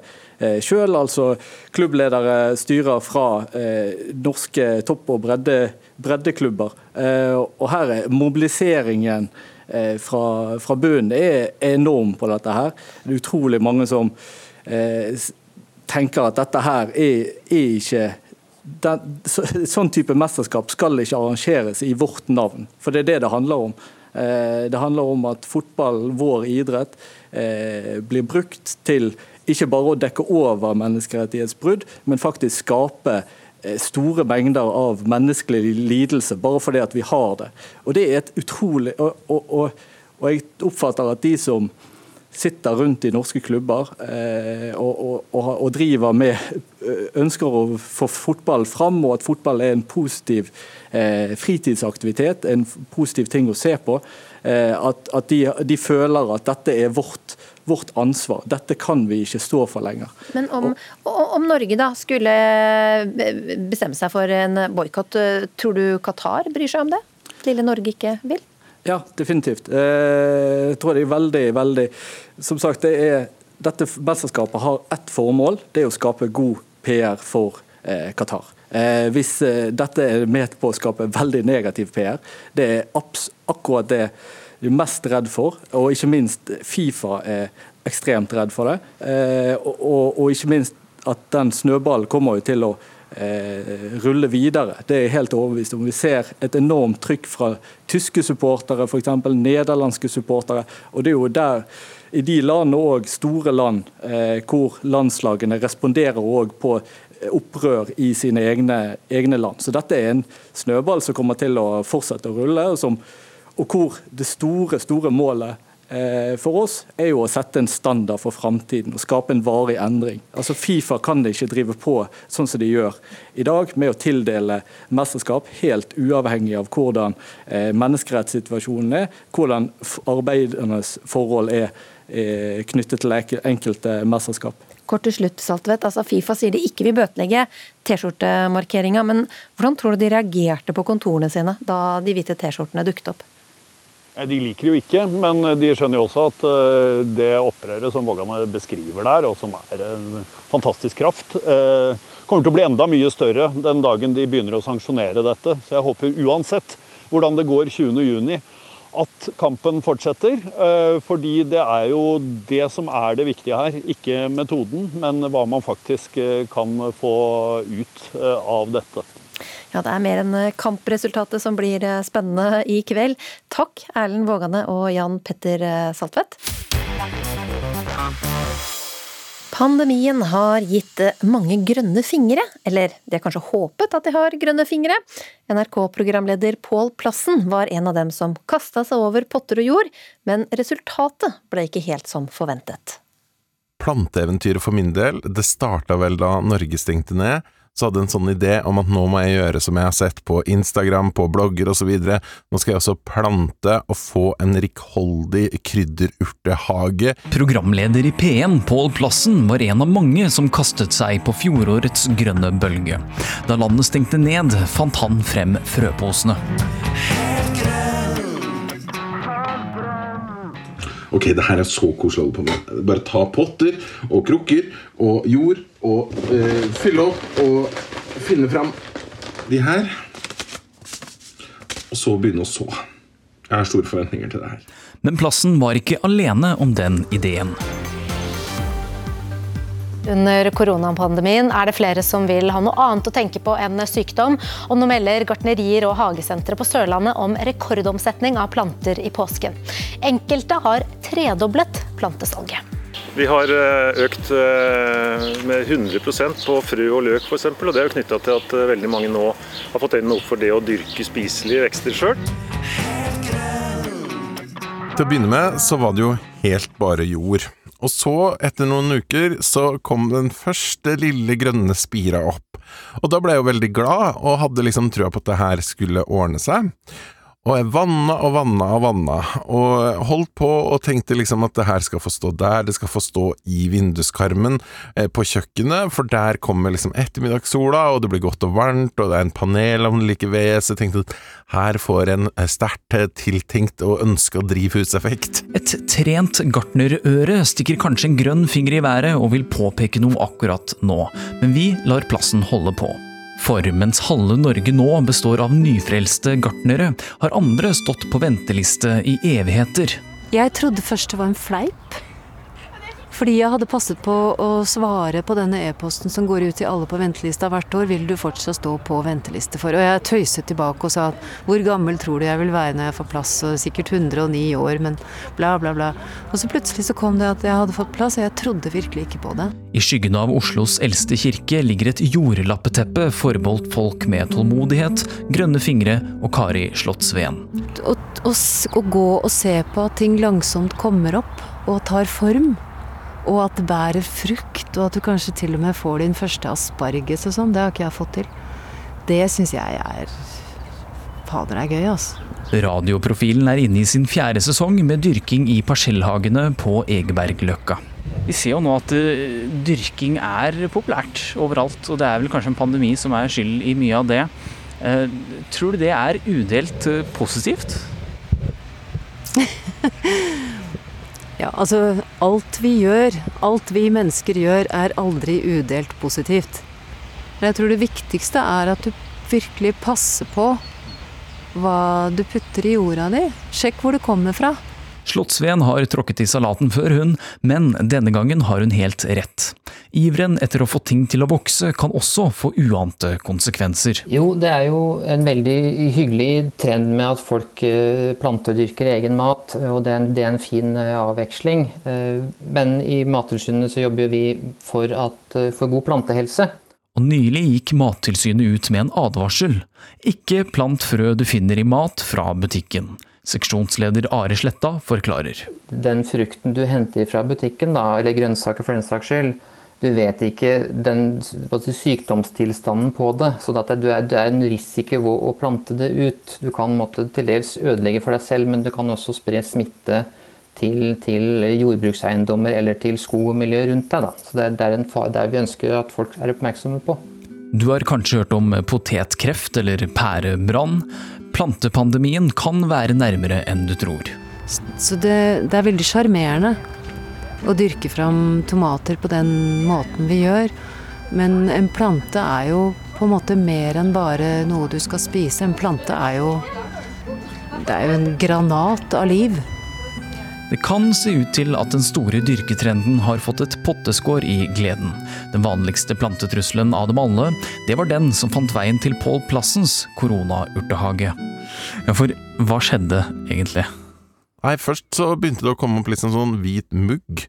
selv. Altså klubbledere styrer fra eh, norske topp- og bredde, breddeklubber. Eh, og her er mobiliseringen Eh, fra, fra bunnen er enorm på dette her. Det er utrolig mange som eh, tenker at dette her er, er ikke den, så, sånn type mesterskap skal ikke arrangeres i vårt navn, for det er det det handler om. Eh, det handler om at fotball, vår idrett, eh, blir brukt til ikke bare å dekke over menneskerettighetsbrudd, men faktisk skape Eh, store mengder av menneskelig lidelse bare fordi at vi har det. Og det er et utrolig og, og, og, og jeg oppfatter at de som sitter rundt i norske klubber eh, og, og, driver med eh, ønsker å få fotball fram, og at fotball er en positiv eh, fritidsaktivitet, en positiv ting å se på. Eh, at, at de, de, føler at dette er vårt, vårt, ansvar. Dette kan vi ikke stå for lenger. Men om, om Norge da skulle bestemme seg for en boikott, tror du Qatar bryr seg om det? Lille Norge ikke vil? Ja, definitivt. Eh, jeg tror det er veldig, veldig Som sagt, det er, dette mesterskapet har ett formål. Det er å skape god PR for eh, Qatar. Eh, hvis eh, dette er med på å skape veldig negativ PR, det er akkurat det de er mest redd for. Og ikke minst Fifa er ekstremt redd for det. Eh, og, og, og ikke minst at den snøballen kommer jo til å eh, rulle videre. Det er jeg helt overbevist om. Vi ser et enormt trykk fra tyske supportere, f.eks. nederlandske supportere. Og det er jo der i de landene òg, store land, eh, hvor landslagene responderer òg på opprør i sine egne, egne, land. Så dette er en snøball som kommer til å fortsette å rulle, og, som, og hvor det store, store målet Eh, for oss er jo å sette en standard for framtiden og skape en varig endring. Altså Fifa kan ikke drive på sånn som de gjør i dag, med å tildele mesterskap helt uavhengig av hvordan eh, menneskerettssituasjonen er, hvordan arbeidernes forhold er knyttet til enkelte mesterskap. Kort til slutt, Saltvedt. Altså, Fifa sier de ikke vil bøtelegge T-skjortemarkeringa, men hvordan tror du de reagerte på kontorene sine da de hvite T-skjortene dukket opp? De liker jo ikke, men de skjønner jo også at eh, det opprøret som Vågane beskriver der, og som er en fantastisk kraft, eh, kommer til å bli enda mye større den dagen de begynner å sanksjonere dette. Så jeg håper uansett hvordan det går 20.6, at kampen fortsetter. Eh, fordi det er jo det som er det viktige her. Ikke metoden, men hva man faktisk kan få ut av dette. Ja, det er mer enn eh, kampresultatet som blir eh, spennende i kveld. Takk Erlend Vågane og Jan Petter eh, Saltvedt. Pandemien har gitt mange grønne fingre, eller de har kanskje håpet at de har grønne fingre. NRK-programleder Pål Plassen var en av dem som kasta seg over potter og jord, men resultatet ble ikke helt som forventet. Planteeventyret for min del, det starta vel da Norge stengte ned, så hadde en sånn idé om at nå må jeg gjøre som jeg har sett på Instagram, på blogger osv. Nå skal jeg også plante og få en rikholdig krydderurtehage. Programleder i P1, Pål Plassen, var en av mange som kastet seg på fjorårets grønne bølge. Da landet stengte ned, fant han frem frøposene. Ok, det her er så koselig å holde på med. Bare ta potter og krukker og jord og uh, fylle opp og finne fram de her. Og så begynne å så. Jeg har store forventninger til det her. Men plassen var ikke alene om den ideen. Under koronapandemien er det flere som vil ha noe annet å tenke på enn sykdom. Og nå melder gartnerier og hagesentre på Sørlandet om rekordomsetning av planter i påsken. Enkelte har tredoblet plantesalget. Vi har eh, økt eh, med 100% på frø og løk f.eks. Og det er jo knytta til at eh, veldig mange nå har fått øynene opp for det å dyrke spiselige vekster sjøl. Til å begynne med så var det jo helt bare jord. Og så, etter noen uker, så kom den første lille grønne spira opp. Og da ble jeg jo veldig glad, og hadde liksom trua på at det her skulle ordne seg. Og jeg vanna og vanna og vanna, og holdt på og tenkte liksom at det her skal få stå der, det skal få stå i vinduskarmen eh, på kjøkkenet, for der kommer liksom ettermiddagssola, og det blir godt og varmt, og det er en panelovn like ved, så jeg tenkte at her får en sterkt tiltenkt og ønska drivhuseffekt. Et trent gartnerøre stikker kanskje en grønn finger i været og vil påpeke noe akkurat nå, men vi lar plassen holde på. For mens halve Norge nå består av nyfrelste gartnere, har andre stått på venteliste i evigheter. Jeg trodde først det var en fleip. Fordi jeg hadde passet på å svare på denne e-posten som går ut til alle på ventelista hvert år, vil du fortsatt stå på venteliste for. Og jeg tøyset tilbake og sa at hvor gammel tror du jeg vil være når jeg får plass, og sikkert 109 år, men bla, bla, bla. Og så plutselig så kom det at jeg hadde fått plass, og jeg trodde virkelig ikke på det. I skyggen av Oslos eldste kirke ligger et jordlappeteppe forbeholdt folk med tålmodighet, grønne fingre og Kari Slottsveen. Å, gå og se på at ting langsomt kommer opp og tar form, og at det bærer frukt, og at du kanskje til og med får din første asparges og sånn, det har ikke jeg fått til. Det syns jeg er Fader, er gøy, altså. Radioprofilen er inne i sin fjerde sesong med dyrking i parsellhagene på Egebergløkka. Vi ser jo nå at uh, dyrking er populært overalt, og det er vel kanskje en pandemi som er skyld i mye av det. Uh, tror du det er udelt uh, positivt? Ja, altså alt vi gjør, alt vi mennesker gjør, er aldri udelt positivt. Men jeg tror det viktigste er at du virkelig passer på hva du putter i jorda di. Sjekk hvor det kommer fra. Slottsveen har tråkket i salaten før, hun, men denne gangen har hun helt rett. Iveren etter å få ting til å vokse kan også få uante konsekvenser. Jo, det er jo en veldig hyggelig trend med at folk eh, plantedyrker egen mat, og det er en, det er en fin eh, avveksling. Eh, men i Mattilsynet så jobber vi for, at, for god plantehelse. Og nylig gikk Mattilsynet ut med en advarsel. Ikke plant frø du finner i mat fra butikken. Seksjonsleder Are Sletta forklarer. Den frukten du henter fra butikken, da, eller grønnsaker for den saks skyld, du vet ikke den sykdomstilstanden på det. Så det er, det er en risiko å plante det ut. Du kan måtte til dels ødelegge for deg selv, men du kan også spre smitte til, til jordbrukseiendommer eller til skog og miljø rundt deg. Da. Så det det er en fare der vi ønsker at folk er oppmerksomme på. Du har kanskje hørt om potetkreft eller pærebrann. Plantepandemien kan være nærmere enn du tror. Så det, det er veldig sjarmerende å dyrke fram tomater på den måten vi gjør. Men en plante er jo på en måte mer enn bare noe du skal spise. En plante er jo Det er jo en granat av liv. Det kan se ut til at den store dyrketrenden har fått et potteskår i gleden. Den vanligste plantetrusselen av dem alle, det var den som fant veien til Pål Plassens koronaurtehage. Ja, for hva skjedde egentlig? Nei, først så begynte det å komme opp litt liksom sånn hvit mugg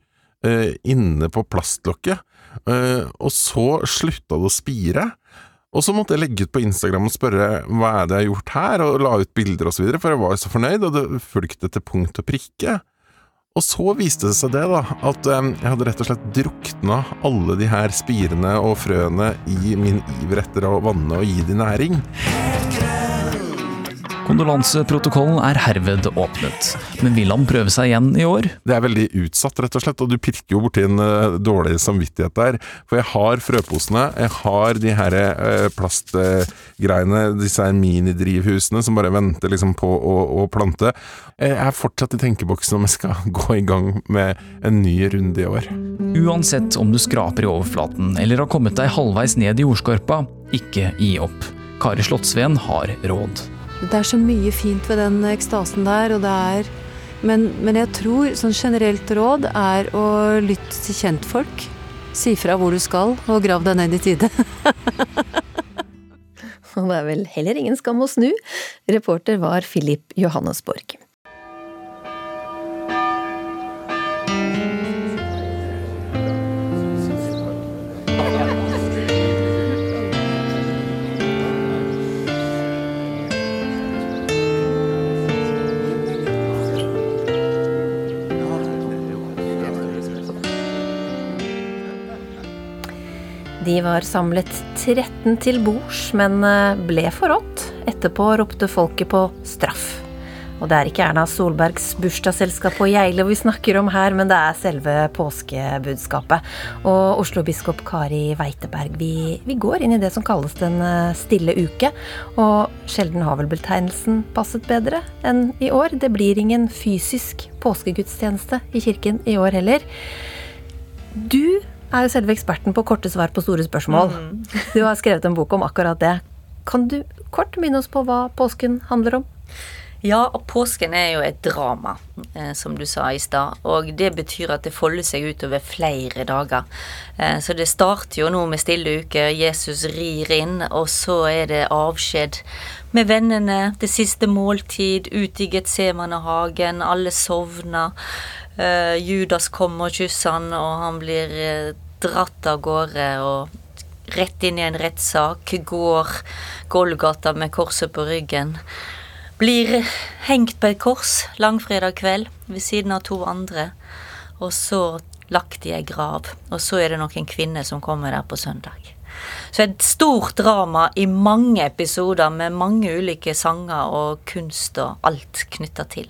eh, inne på plastlokket. Eh, og så slutta det å spire. Og så måtte jeg legge ut på Instagram og spørre hva er det jeg har gjort her, og la ut bilder osv., for jeg var jo så fornøyd, og det fulgte til punkt og prikke. Og så viste det seg det, da, at jeg hadde rett og slett drukna alle de her spirene og frøene i min iver etter å vanne og gi de næring. Kondolanseprotokollen er herved åpnet, men vil han prøve seg igjen i år? Det er veldig utsatt, rett og slett, og du pirker jo borti en uh, dårlig samvittighet der. For jeg har frøposene, jeg har de her uh, plastgreiene, disse her minidrivhusene som bare venter liksom på å, å, plante. Jeg er fortsatt i tenkeboksen om jeg skal gå i gang med en ny runde i år. Uansett om du skraper i overflaten eller har kommet deg halvveis ned i jordskorpa, ikke gi opp. Kari Slottsveen har råd. Det er så mye fint ved den ekstasen der, og det er men, men jeg tror sånn generelt råd er å lytte til kjentfolk. Si fra hvor du skal, og grav deg ned i tide. og det er vel heller ingen skam å snu. Reporter var Philip Johannesborg. De var samlet 13 til bords, men eh, ble forrådt. Etterpå ropte folket på straff. Og det er ikke Erna Solbergs bursdagsselskap på Geilo vi snakker om her, men det er selve påskebudskapet. Og Oslo-biskop Kari Weiteberg, vi, vi, går inn i det som kalles Den eh, stille uke. Og sjelden har vel betegnelsen passet bedre enn i år. Det blir ingen fysisk påskegudstjeneste i kirken i år heller. Du er jo selve eksperten på korte svar på store spørsmål. Mm. Du har skrevet en bok om akkurat det. Kan du kort minne oss på hva påsken handler om? Ja, og påsken er jo et drama, eh, som du sa i stad. Og det betyr at det folder seg utover flere dager. Eh, så det starter jo nå med stille uke, Jesus rir inn, og så er det avskjed med vennene. Det siste måltid, ute i Getsemanehagen, alle sovner. Eh, Judas kommer og kysser han, og han blir eh, dratt av gårde. og Rett inn i en rettssak, går Golgata med korset på ryggen. Blir hengt på et kors langfredag kveld ved siden av to andre. Og så lagt i ei grav. Og så er det noen kvinner som kommer der på søndag. Så et stort drama i mange episoder med mange ulike sanger og kunst og alt knytta til.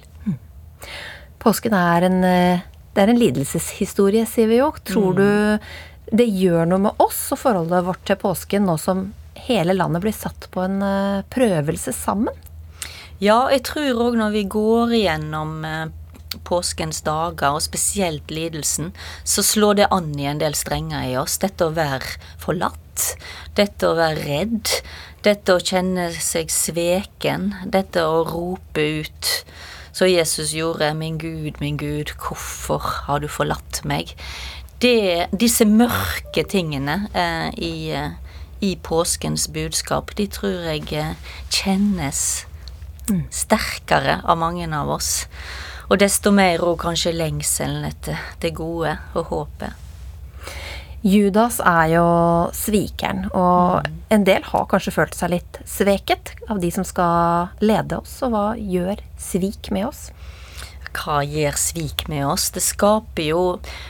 Påsken er en, eh, det er en lidelseshistorie, sier vi jo. Tror Mm. du det gjør noe med oss og forholdet vårt til påsken nå som hele landet blir satt på en eh, prøvelse sammen? Ja, jeg tror òg når vi går igjennom eh, påskens dager, og spesielt lidelsen, så slår det an i en del strenger i oss. Dette å være forlatt, dette å være redd, dette å kjenne seg sveken, dette å rope ut så Jesus gjorde, min Gud, min Gud, hvorfor har du forlatt meg? Det, disse mørke tingene eh, i, eh, i påskens budskap, de tror jeg eh, kjennes sterkere av mange av oss. Og desto mer òg kanskje lengselen etter det gode og håpet. Judas er jo svikeren, og en del har kanskje følt seg litt sveket av de som skal lede oss. Og hva gjør svik med oss? Hva gjør svik med oss? Det skaper jo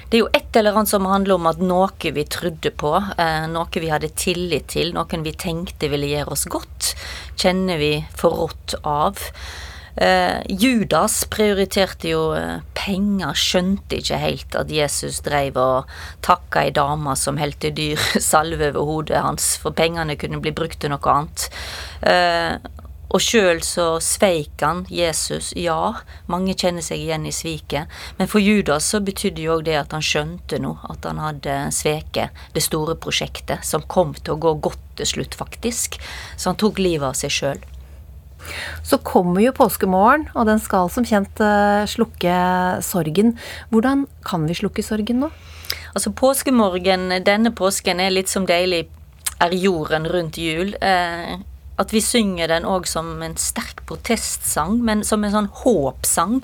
Det er jo et eller annet som handler om at noe vi trodde på, eh, noe vi hadde tillit til, noen vi tenkte ville gjøre oss godt, kjenner vi forrådt av. Eh, Judas prioriterte jo eh, penger, skjønte ikke helt at Jesus dreiv og takka ei dame som helte dyr salve over hodet hans, for pengene kunne bli brukt til noe annet. Eh, og sjøl så sveik han Jesus, ja, mange kjenner seg igjen i sviket, men for Judas så betydde jo òg det at han skjønte nå at han hadde sveket det store prosjektet, som kom til å gå godt til slutt, faktisk. Så han tok livet av seg sjøl. Så kommer jo påskemorgen, og den skal som kjent eh, slukke sorgen. Hvordan kan vi slukke sorgen nå? Altså Påskemorgen denne påsken er litt som deilig er jorden rundt jul. Eh, at vi synger den òg som en sterk protestsang, men som en sånn håpsang.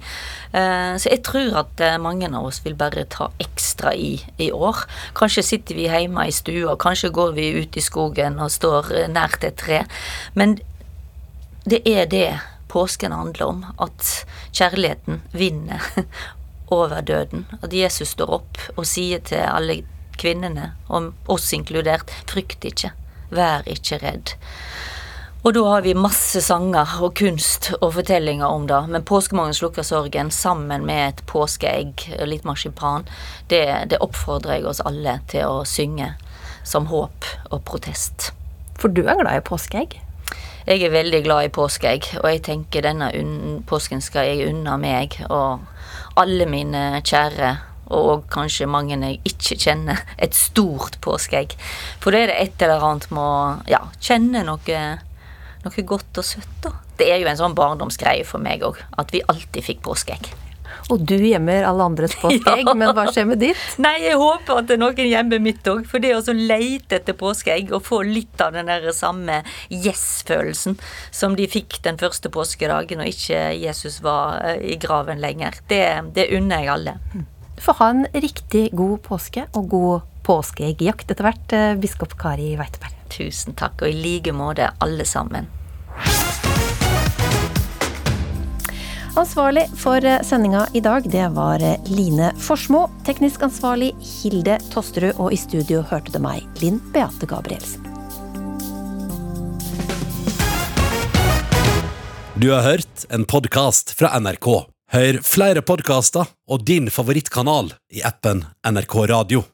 Eh, så jeg tror at eh, mange av oss vil bare ta ekstra i i år. Kanskje sitter vi hjemme i stua, kanskje går vi ut i skogen og står nært et tre. Men det er det påsken handler om. At kjærligheten vinner over døden. At Jesus står opp og sier til alle kvinnene, om oss inkludert, frykt ikke, vær ikke redd. Og da har vi masse sanger og kunst og fortellinger om det. Men påskemorgen slukker sorgen sammen med et påskeegg og litt marsipan. Det, det oppfordrer jeg oss alle til å synge som håp og protest. For du er glad i påskeegg? Jeg er veldig glad i påskeegg, og jeg tenker denne påsken skal jeg unna meg og alle mine kjære, og kanskje mange jeg ikke kjenner, et stort påskeegg. For da er det et eller annet med å ja, kjenne noe, noe godt og søtt, da. Det er jo en sånn barndomsgreie for meg òg, at vi alltid fikk påskeegg. Og du gjemmer alle andres påskeegg, men hva skjer med ditt? Nei, jeg håper at det er noen gjemmer mitt òg. For det å så leite etter påskeegg og få litt av den der samme yes-følelsen som de fikk den første påskedagen og ikke Jesus var eh, i graven lenger, det, det unner jeg alle. Du får ha en riktig god påske og god påskeeggjakt etter hvert, eh, biskop Kari Weiteberg. Tusen takk, og i like måte alle sammen. Ansvarlig for eh, sendinga i dag, det var eh, Line Forsmo. Teknisk ansvarlig Hilde Tosterud, og i studio hørte du meg, Linn Beate Gabrielsen. Du har hørt en podkast fra NRK. Hør flere podkaster og din favorittkanal i appen NRK Radio.